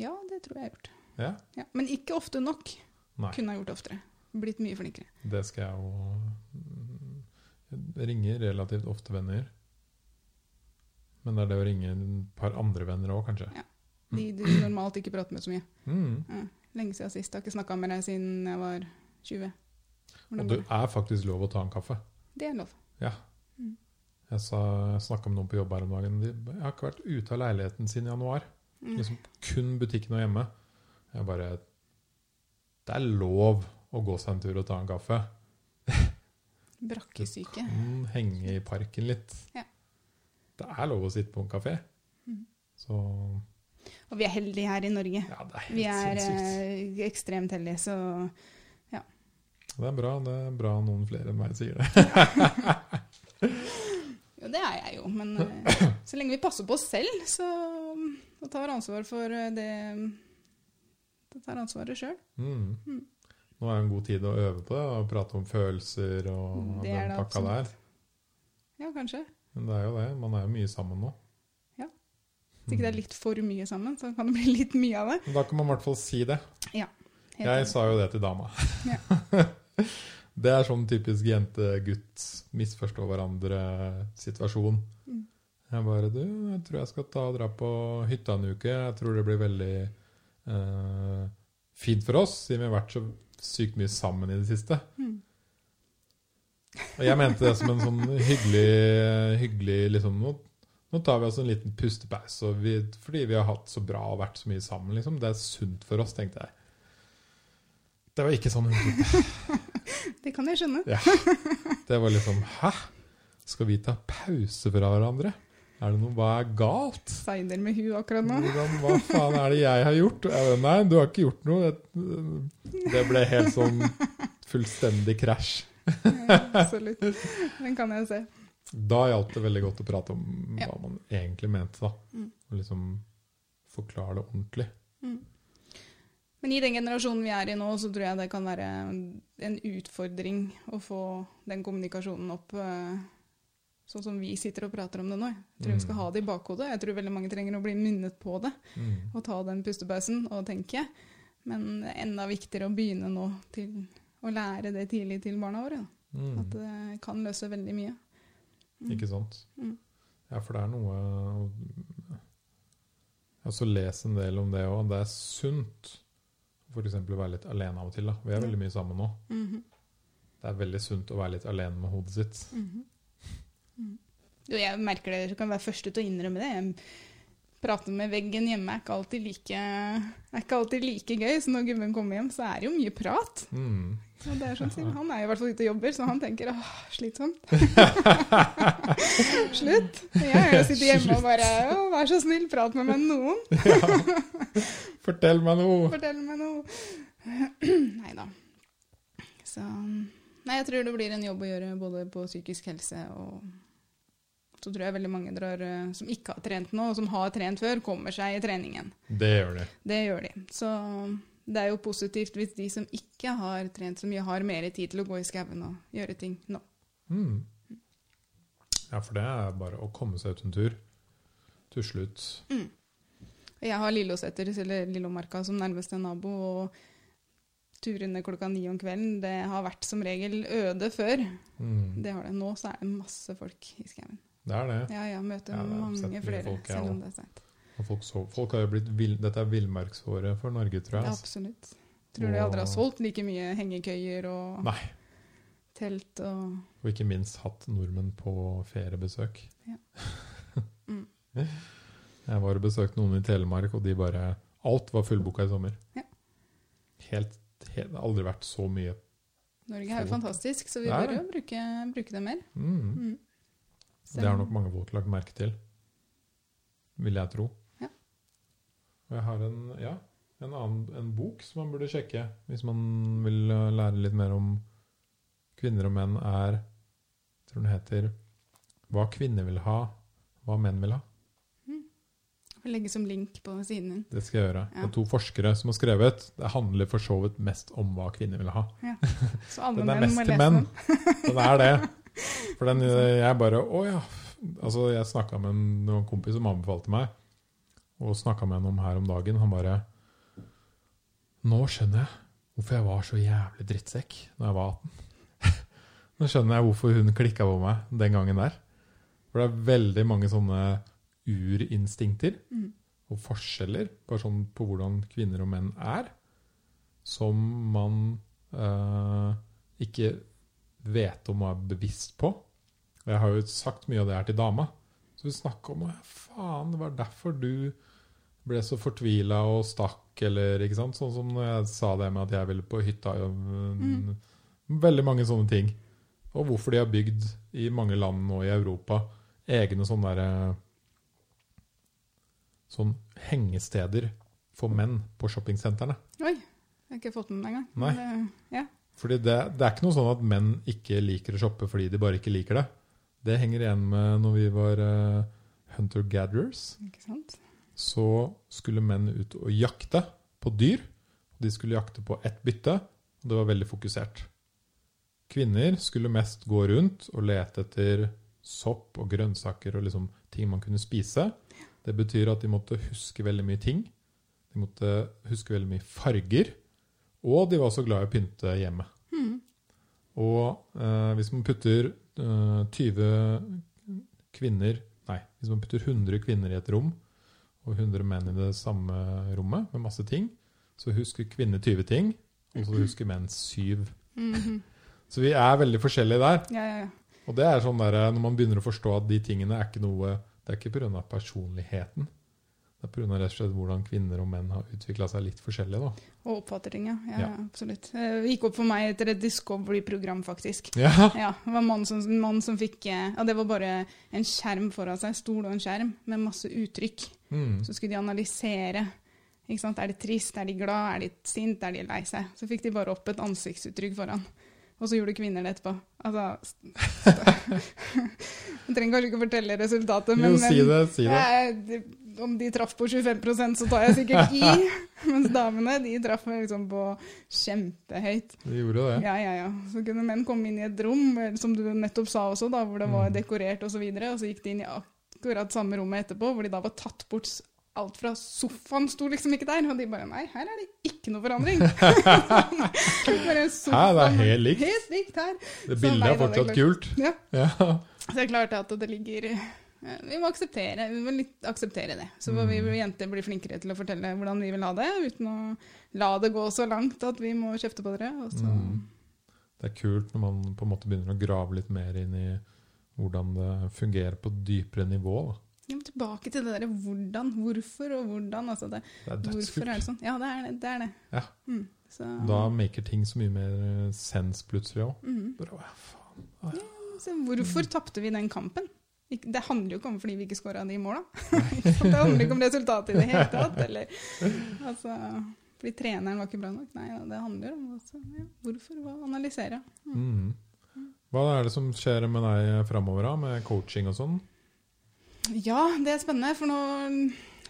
Ja, det tror jeg jeg har gjort. Ja? Ja. Men ikke ofte nok. Nei. Kunne ha gjort oftere. Blitt mye flinkere. Det skal jeg jo Ringe relativt ofte venner. Men det er det å ringe en par andre venner òg, kanskje. Ja. De du normalt ikke prater med så mye. Mm. Ja. Lenge siden sist. Jeg har ikke snakka med deg siden jeg var 20. Og det er faktisk lov å ta en kaffe. Det er lov. Ja. Mm. Jeg, sa, jeg snakka med noen på jobb her om dagen. De, jeg har ikke vært ute av leiligheten siden januar. Mm. Liksom kun butikken og hjemme. Jeg bare Det er lov å gå seg en tur og ta en kaffe. *laughs* Brakkesyke. Kan henge i parken litt. Ja. Det er lov å sitte på en kafé. Mm. Så Og vi er heldige her i Norge. ja, det er helt Vi er sinnssykt. eh, ekstremt heldige, så Det er bra. Det er bra noen flere enn meg sier det. *laughs* Jo, det er jeg jo, men eh, så lenge vi passer på oss selv, så og tar ansvar for eh, det Da tar ansvaret sjøl. Mm. Mm. Nå er det en god tid å øve på det, og prate om følelser og Det er den det pakka der. Ja, kanskje. Men det er jo det. Man er jo mye sammen nå. Ja. Hvis ikke det er litt for mye sammen, så kan det bli litt mye av det. Da kan man i hvert fall si det. Helt Jeg sa jo det til dama. Ja. *laughs* det er sånn typisk jente-gutt misforstå hverandre-situasjon. Mm. Jeg bare Du, jeg tror jeg skal ta og dra på hytta en uke. Jeg tror det blir veldig eh, fint for oss, siden vi har vært så sykt mye sammen i det siste. Mm. Og jeg mente det som en sånn hyggelig, hyggelig liksom, nå, nå tar vi oss en liten pustepause vi, fordi vi har hatt så bra og vært så mye sammen. Liksom. Det er sunt for oss, tenkte jeg. Det var ikke sånn hun tok *laughs* det. Kan jeg skjønne. Det var liksom Hæ? Skal vi ta pause fra hverandre? Er det noe, Hva er galt? Seiner med hun akkurat nå. Hvordan, hva faen er det jeg har gjort? Jeg Nei, du har ikke gjort noe. Det, det ble helt sånn fullstendig krasj. Ja, Absolutt. Den kan jeg se. Da hjalp det veldig godt å prate om Ja. hva man egentlig mente. da. Mm. Og liksom forklare det ordentlig. Mm. Men i den generasjonen vi er i nå, så tror jeg det kan være en utfordring å få den kommunikasjonen opp eh, sånn som vi sitter og prater om det nå. Jeg tror vi skal Mm. ha det i bakhodet. Jeg tror veldig mange trenger å bli minnet på det. Mm. Og ta den pustepausen og tenke. Men det er enda viktigere å begynne nå til å lære det tidlig til barna våre. Mm. At det kan løse veldig mye. Mm. Ikke sant? Mm. Ja, for det er noe Jeg har også lest en del om det òg. Det er sunt f.eks. være litt alene av og til. da. Vi er veldig mye sammen nå. Mhm. det er veldig sunt å være litt alene med hodet sitt. Mm -hmm. mm. Jo, jeg merker det, du kan være første til å innrømme det. Jeg prater med veggen hjemme er ikke alltid like, ikke alltid like gøy, så når gubben kommer hjem, så er det jo mye prat. Mm. Og det er sånn, Han er jo i hvert fall ute og jobber, så han tenker åh, slitsomt. *laughs* Slutt. Jeg sitter hjemme og bare å, vær så snill, prat med meg noen. *laughs* Ja. Fortell meg noe! Fortell meg noe. *clears throat* Nei da. Så Nei, jeg tror det blir en jobb å gjøre både på psykisk helse og Så tror jeg veldig mange drar, eh, som ikke har trent nå, og som har trent før, kommer seg i treningen. Det gjør de. Det gjør de. Så det er jo positivt hvis de som ikke har trent så mye, har mer tid til å gå i skauen og gjøre ting nå. Mm. Ja, for det er bare å komme seg ut en tur. Tusle ut. Mm. Jeg har Lillåseter, eller Lillomarka, som nærmeste nabo, og turene klokka ni om kvelden, det har vært som regel øde før. Mm. Det har det. Nå så er det masse folk i skauen. Det er det. Ja, jeg møter Ja, mange flere, folk, selv om det er seint. Og folk, så, folk har jo blitt vill, Dette er villmarksåret for Norge, tror jeg. altså. Absolutt. Tror de aldri har solgt like mye hengekøyer og Nei. telt og Og ikke minst hatt nordmenn på feriebesøk. Ja. *laughs* Mm. Jeg var og besøkte noen i Telemark, og de bare Alt var fullboka i sommer. Ja. Helt, helt aldri vært så mye. Norge er jo fantastisk, så vi bør jo bruke, bruke det mer. Mm. Mm. Det har nok mange folk lagt merke til. Vil jeg tro. Ja. Og jeg har en, ja, en annen en bok som man burde sjekke hvis man vil uh, lære litt mer om kvinner og menn, er Jeg tror den heter 'Hva kvinner vil ha, hva menn vil ha'. Får legge som link på siden din. Det skal jeg gjøre. Ja. Det er to forskere som har skrevet. Det handler for så vidt mest om hva kvinner vil ha. *laughs* Så alle Den er menn mest må til menn. den. Den er det. *laughs* For den, jeg bare Å ja. Altså, jeg snakka med en, kompis som anbefalte meg, og snakka med henne om her om dagen. Han bare Nå skjønner jeg hvorfor jeg var så jævlig drittsekk da jeg var 18. *laughs* Nå skjønner jeg hvorfor hun klikka på meg den gangen der. For det er veldig mange sånne urinstinkter Mm. og forskjeller sånn på hvordan kvinner og menn er, som man eh, ikke vet om og er bevisst på. Og jeg har jo sagt mye av det her til dama. Så vi snakka om «Å, faen, det var derfor du ble så fortvila og stakk, eller ikke sant? Sånn som når jeg sa det med at jeg ville på hytta. Mm. Veldig mange sånne ting. Og hvorfor de har bygd i mange land nå i Europa egne sånne derre Sånn hengesteder for menn på shoppingsentrene. Oi, jeg har ikke fått med den engang. Nei. Men det- Ja. Fordi det, det er ikke noe sånn at menn ikke liker å shoppe fordi de bare ikke liker det. Det henger igjen med når vi var uh, hunter-gatherers. Så skulle menn ut og jakte på dyr. De skulle jakte på ett bytte, og det var veldig fokusert. Kvinner skulle mest gå rundt og lete etter sopp og grønnsaker og liksom ting man kunne spise. Det betyr at de måtte huske veldig mye ting. De måtte huske veldig mye farger. Og de var så glad i å pynte hjemme. Mm. Og eh, hvis man putter eh, 20 kvinner Nei, hvis man putter 100 kvinner i et rom, og 100 menn i det samme rommet med masse ting, så husker kvinner 20 ting, og så husker menn 7. Mhm. Så vi er veldig forskjellige der. Ja, ja, ja. Og det er sånn der, når man begynner å forstå at de tingene er ikke noe Det er ikke pga. personligheten. Det er pga. rett og slett hvordan kvinner og menn har utvikla seg litt forskjellig. da. Og oppfatter ting, ja. ja, Ja. Absolutt. Det gikk opp for meg etter et Discovery-program, faktisk. Ja, *laughs* Ja, det var en mann som, mann som fikk eh, Ja, det var bare en skjerm foran seg, stol og en skjerm, med masse uttrykk. mm. Så skulle de analysere. Ikke sant? Er de trist, er de glad, er de sint, er de lei seg? Så fikk de bare opp et ansiktsuttrykk foran. Og så gjorde kvinner det etterpå. Altså *laughs* *laughs* Jeg trenger kanskje ikke å fortelle resultatet, men, Jo, si det. Si det. jeg- om de traff på 25% så tar jeg sikkert i. *laughs* Mens damene de traff liksom på kjempehøyt. De gjorde det. Ja, ja, ja. Så kunne menn komme inn i et rom, som du nettopp sa også, da, hvor det var Mm. dekorert osv., og, så videre, og så gikk de inn i akkurat samme rommet etterpå, hvor de da var tatt bort alt fra sofaen sto liksom ikke der, og de bare Nei, her er det ikke noe forandring. *laughs* *laughs* bare Hæ, det er helt likt. Helt likt her. Det bildet er fortsatt kult. Ja. Ja. Så det er klart at det ligger Vi må akseptere, vi må litt akseptere det. Så får vi Mm. jenter bli flinkere til å fortelle hvordan vi vil ha det, uten å la det gå så langt at vi må kjefte på dere. Mm. det er kult når man på en måte begynner å grave litt mer inn i hvordan det fungerer på dypere nivå. Da. Ja, men tilbake til det derre hvordan, hvorfor og hvordan. Altså det, Det er er dødskult. det sånn? Ja, det er det. det, er det. Ja. Mm, så, Da maker ting så mye mer sens plutselig òg. mm. Ja, faen. Hvorfor tapte vi den kampen? Det handler jo ikke om fordi vi ikke skåra de måla. det handler ikke om resultatet i det hele tatt. Eller, altså, fordi treneren var ikke bra nok. Nei, det handler om altså, ja, hvorfor. Hva analysere. Mm. Hva er det som skjer med deg framover? Med coaching og sånn? Ja, det er spennende, for nå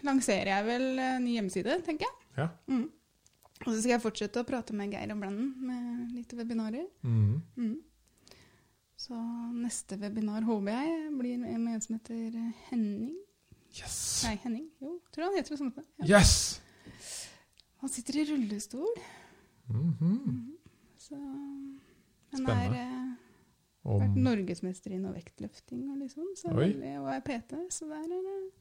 lanserer jeg vel ny hjemmeside, tenker jeg. Ja. Mm. Og så skal jeg fortsette å prate med Geir og Blenden med litt webinarer. Mm. Mm. Så neste webinar håper jeg blir med en som heter Henning. Yes! Nei, Henning. Jo, tror han heter det samme. Ja. Yes! Han sitter i rullestol, Mhm. så Han er eh, vært norgesmester i noe vektløfting og liksom, så Oi. og er PT, så der er det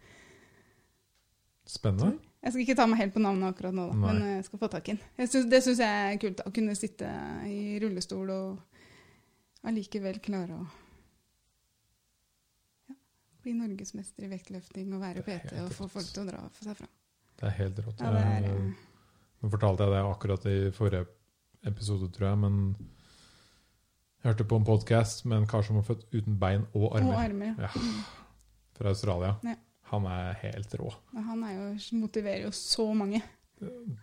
spennende. Jeg skal ikke ta meg helt på navnet akkurat nå, da, men jeg skal få tak i den. Det syns jeg er kult, å kunne sitte i rullestol og allikevel klare å ja, bli norgesmester i vektløfting og være PT og få folk til å dra for seg fra. Det er helt rått. Ja, er, Jeg- eh, Nå fortalte jeg det akkurat i forrige episode, tror jeg, men jeg hørte på en podkast med en kar som var født uten bein og armer. Og armer, ja. Ja. Fra Australia. Ja. Han er helt rå. Han er jo, motiverer jo så mange.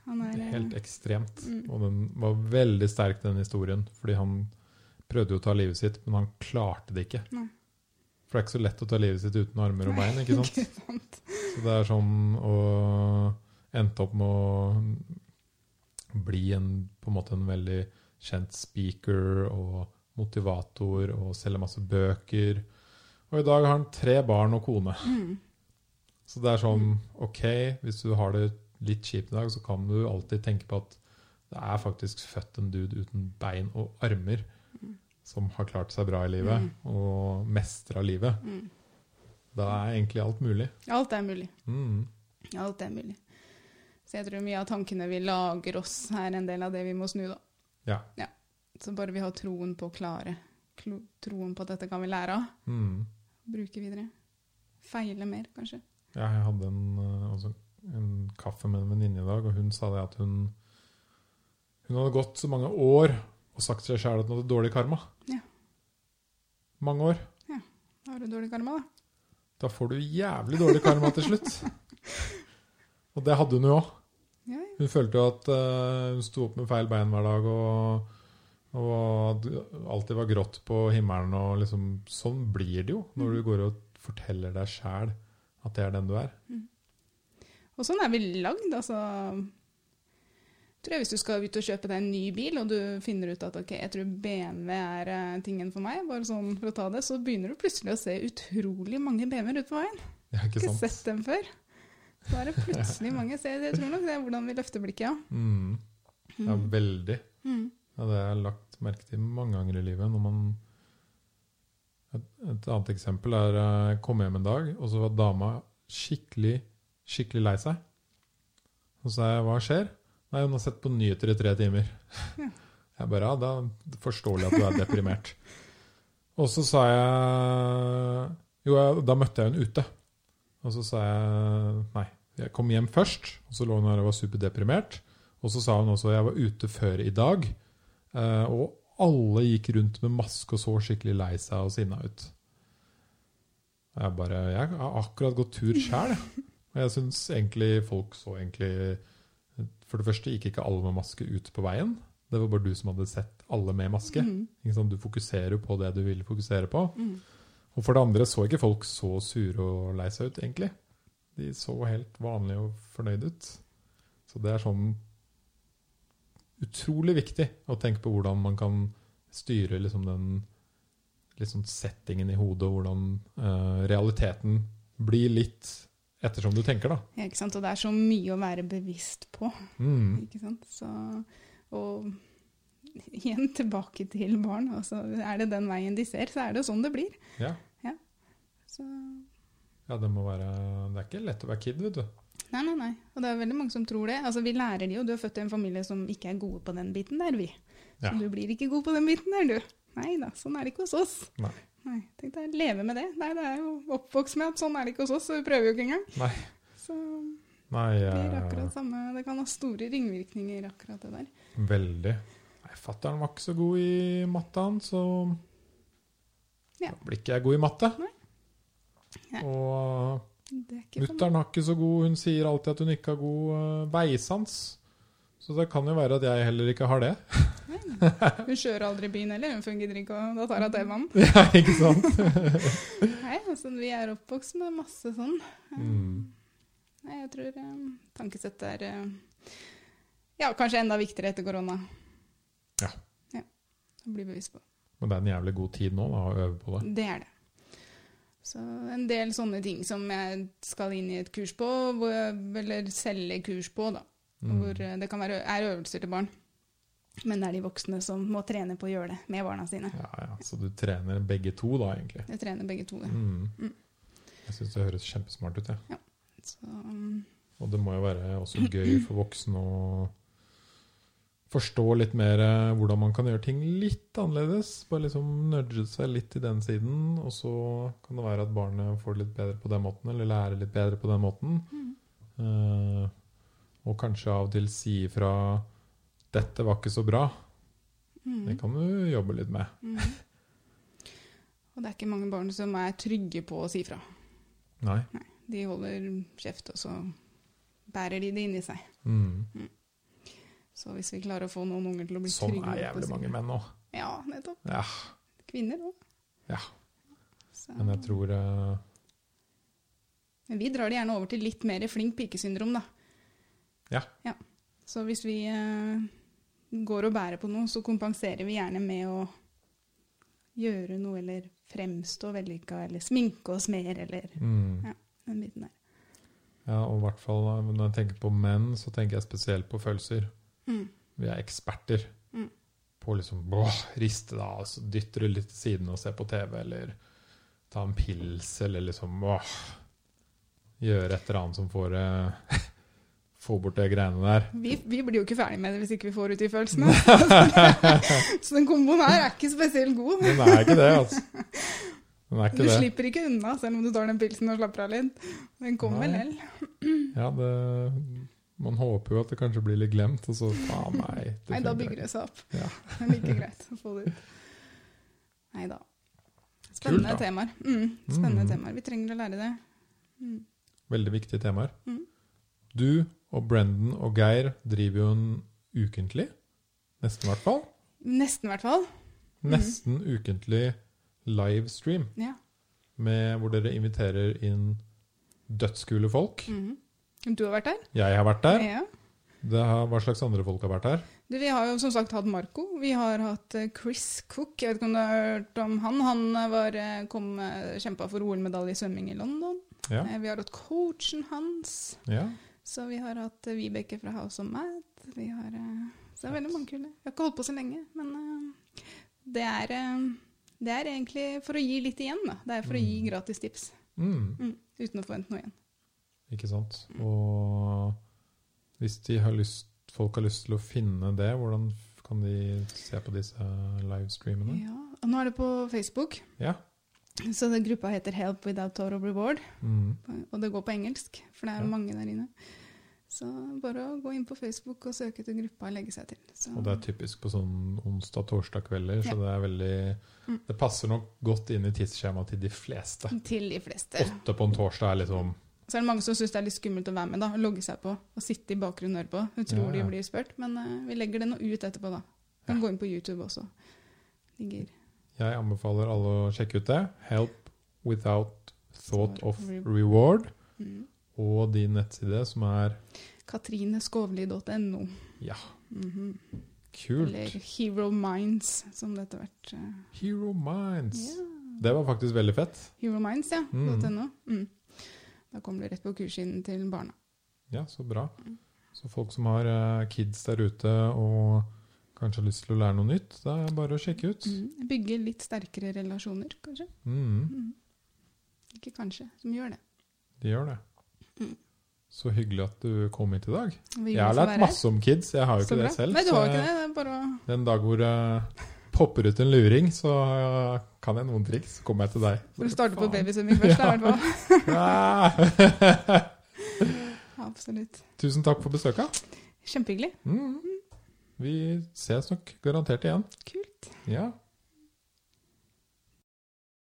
Han er, Helt ekstremt. mm. Og den var veldig sterk, den historien. Fordi han prøvde jo å ta livet sitt, men han klarte det ikke. Nei. For det er ikke så lett å ta livet sitt uten armer og bein. *laughs* ikke sant? Ikke sant? Så det er sånn å endte opp med å bli en, på en måte en veldig kjent speaker og motivator og selge masse bøker. Og i dag har han tre barn og kone. Mm. Så det er sånn OK, hvis du har det litt kjipt i dag, så kan du alltid tenke på at det er faktisk født en dude uten bein og armer som har klart seg bra i livet Mm. og mestra livet. Mm. Da er egentlig alt mulig. Alt er mulig. Mm. Alt er mulig. Så jeg tror mye av tankene vi lager oss, er en del av det vi må snu, da. Ja. Så bare vi har troen på å klare, troen på at dette kan vi lære av, Mm. bruke videre. Feile mer, kanskje. Ja, jeg hadde en, eh, også en kaffe med en venninne i dag, og hun sa det at hun Hun hadde gått så mange år og sagt til seg sjæl at hun hadde dårlig karma. Ja. Mange år. Ja. Da har du dårlig karma, da. Da får du jævlig dårlig karma til slutt. *laughs* Og det hadde hun jo òg. Ja, ja. Hun følte jo at eh, hun sto opp med feil bein hver dag, og, og at alltid var grått på himmelen. Og liksom, sånn blir det jo når du går og forteller deg sjæl at det er den du er. Og sånn er vi lagd, altså. Tror jeg Hvis du skal ut og kjøpe deg en ny bil, og du finner ut at ok, jeg tror BMW er eh, tingen for meg, bare sånn for å ta det, så begynner du plutselig å se utrolig mange BMW-er ute på veien. Ja, ikke Ikke sett dem før. Så er det plutselig *laughs* mange. Så jeg, jeg tror nok det er hvordan vi løfter blikket, ja. Mm. Ja, veldig. Mm. Ja, det har jeg lagt merke til mange ganger i livet. Når man et, et annet eksempel er eh, jeg kom hjem en dag, og så var dama skikkelig, skikkelig lei seg. Og så sa jeg 'hva skjer?' Nei, hun har sett på nyheter i tre timer. Ja. *laughs* Jeg bare ja, da forstår jeg at du er deprimert. Og så sa jeg Jo, da møtte jeg henne ute. Og så sa jeg nei. Jeg kom hjem først, og så lå hun her og var superdeprimert. Og så sa hun også jeg var ute før i dag. eh, og alle gikk rundt med maske og så skikkelig lei seg og sinna ut. Og Jeg bare Jeg har akkurat gått tur sjæl. Og jeg syns egentlig folk så egentlig For det første gikk ikke alle med maske ut på veien. Det var bare du som hadde sett alle med maske. Mm. Du fokuserer jo på det du vil fokusere på. Mm. Og for det andre så ikke folk så sure og lei seg ut, egentlig. De så helt vanlige og fornøyde ut. Så det er sånn utrolig viktig å tenke på hvordan man kan styre liksom den liksom settingen i hodet, og hvordan uh, realiteten blir litt ettersom du tenker, da. Ja, ikke sant? Og det er så mye å være bevisst på. Mm. Ikke sant? Så, og igjen tilbake til barn. Altså, er det den veien de ser, så er det sånn det blir. Ja. Så, ja, det må være Det er ikke lett å være kid, vet du. nei, nei, nei. Og det er veldig mange som tror det. Altså, vi lærer de jo. Du er født i en familie som ikke er gode på den biten der, vi. Ja. Så du blir ikke god på den biten der, du. Nei da, sånn er det ikke hos oss. Nei. Nei, Tenk deg leve med det. Nei, det er jo oppvokst med at sånn er det ikke hos oss, så vi prøver jo ikke engang. Nei. Så Nei, det blir akkurat samme. Det kan ha store ringvirkninger, akkurat det der. veldig. Nei, Fatter'n var ikke så god i matte, han, så Ja. da blir ikke jeg god i matte. Nei. Nei. Og er mutter'n har ikke så god Hun sier alltid at hun ikke har god eh, veisans. Så det kan jo være at jeg heller ikke har det. Hun kjører aldri byen heller, hun fungerer ikke og Da tar hun T-banen. *laughs* ja, ikke sant? *laughs* Nei, altså, vi er oppvokst med masse sånn. Mm. Nei, jeg tror eh, tankesettet er eh, ja, kanskje enda viktigere etter korona. Ja. ja. Å bli bevisst på. Men det er en jævlig god tid nå da, å øve på det. Det er det. Så en del sånne ting som jeg skal inn i et kurs på, eller selge kurs på, da. Mm. Hvor eh, det kan være, er øvelser til barn. Men det er de voksne som må trene på å gjøre det med barna sine. Ja, ja, Så du trener begge to, da, egentlig? Jeg trener begge to. det. Mm. Mm. Jeg syns det høres kjempesmart ut. Ja. Så, um, Og det må jo være også gøy for voksne å forstå litt mer eh, hvordan man kan gjøre ting litt annerledes. Bare liksom nudge seg litt til den siden, og så kan det være at barnet får det litt bedre på den måten, eller lærer litt bedre på den måten. mm. Eh, og kanskje av og til si ifra 'dette var ikke så bra'. Mm. Det kan du jobbe litt med. Mm. Og det er ikke mange barn som er trygge på å si fra. Nei. De holder kjeft, og så bærer de det inni seg. Mm. Så hvis vi klarer å få noen unger til å bli Sånn trygge er på å jævlig mange menn nå. Ja, nettopp. Ja. Kvinner òg. Ja. Men jeg tror uh... Vi drar det gjerne over til litt mer flink pikesyndrom, da. Ja. Så hvis vi eh, går og bærer på noe, så kompenserer vi gjerne med å gjøre noe, eller fremstå vellykka, eller sminke oss mer, eller mm. Ja. den biten der. Ja, og i hvert fall eh, når jeg tenker på menn, så tenker jeg spesielt på følelser. Mm. Vi er eksperter Mm. på liksom åh, riste da, av, så dytter du litt til siden og ser på TV, eller ta en pils, eller liksom åh, gjøre et eller annet som får eh, *laughs* få bort de greiene der. Vi, vi blir jo ikke ferdig med det hvis ikke vi får ut de følelsene. *laughs* så den komboen her er ikke spesielt god. Den er ikke det, altså. Er Du det. slipper ikke unna selv om du tar den pilsen og slapper av litt. Den kommer Nei. lell. Ja, det Man håper jo at det kanskje blir litt glemt, og så faen det Nei, da bygger det seg opp. Ja. Det er like greit å få det ut. Nei da. Spennende Kult, da. temaer. Mm, spennende Mm. temaer. Vi trenger å lære det. Mm. Veldig viktige temaer. Mm. Du og Brendan og Geir driver jo en ukentlig, nesten i hvert fall. Nesten, i hvert fall. Mm. Nesten ukentlig livestream Ja. med, hvor dere inviterer inn dødskule folk. Mm. Du har vært der? Jeg har vært der. Ja. Det har, hva slags andre folk har vært der? Du, vi har jo som sagt hatt Marco. Vi har hatt eh, Chris Cook. Jeg vet ikke om du har hørt om han. Han eh, var, eh, kom, kjempa for OL-medalje i svømming i London. Ja. Vi har hatt coachen hans. ja. Så vi har hatt eh, Vibeke fra House of Mad. Vi har, eh, så det er veldig mange kule. Vi har ikke holdt på så lenge, men eh, det er, det er egentlig for å gi litt igjen. Da. Det er for å gi Mm. gratis tips, Mm, mm, uten å forvente noe igjen. ikke sant. Og hvis de har lyst, folk har lyst til å finne det, hvordan kan de se på disse livestreamene? Ja, og nå er det på Facebook, Ja. Så den gruppa heter Help Without Total Reward. Mm. Og det går på engelsk, for det er Ja. mange der inne. Så bare å gå inn på Facebook og søke til gruppa og legge seg til. Så, Og det er typisk på sånn onsdag-torsdag-kvelder, så det er veldig Mm. Det passer nok godt inn i tidsskjemaet til de fleste. til de fleste. Åtte på en torsdag er liksom Så er det mange som syns det er litt skummelt å være med, da, og logge seg på og sitte i bakgrunnen og høre på. Hun tror Ja, ja. de blir spurt, men uh, vi legger det nå ut etterpå, da. Kan Ja. gå inn på YouTube også. Ligger Jeg anbefaler alle å sjekke ut det. Help without thought of reward. mm. Og din nettside, som er katrineskovli.no. Ja, Mhm. kult. Eller Hero Minds, som det etter hvert eh, Hero Minds. Yeah. Det var faktisk veldig fett. Hero Minds, ja. Mm. .no. Mm. Da kommer du rett på kurssiden til barna. Ja, så bra. Mm. Så folk som har eh, kids der ute og kanskje har lyst til å lære noe nytt, da er det bare å sjekke ut. Mm. Bygge litt sterkere relasjoner, kanskje. Mm, Mm. Ikke kanskje, som gjør det. de gjør det. Mm. Så hyggelig at du kom hit i dag. Jeg har lært masse om kids. Jeg har jo ikke det selv. Nei, du har ikke det. Det er bare å Den dag hvor det popper ut en luring, så kan jeg noen triks. Så kommer jeg til deg. For å starte på babysvømming først, da, i hvert fall. *laughs* Absolutt. Tusen takk for besøket. Kjempehyggelig. Mm. Vi ses nok garantert igjen. Kult. Ja.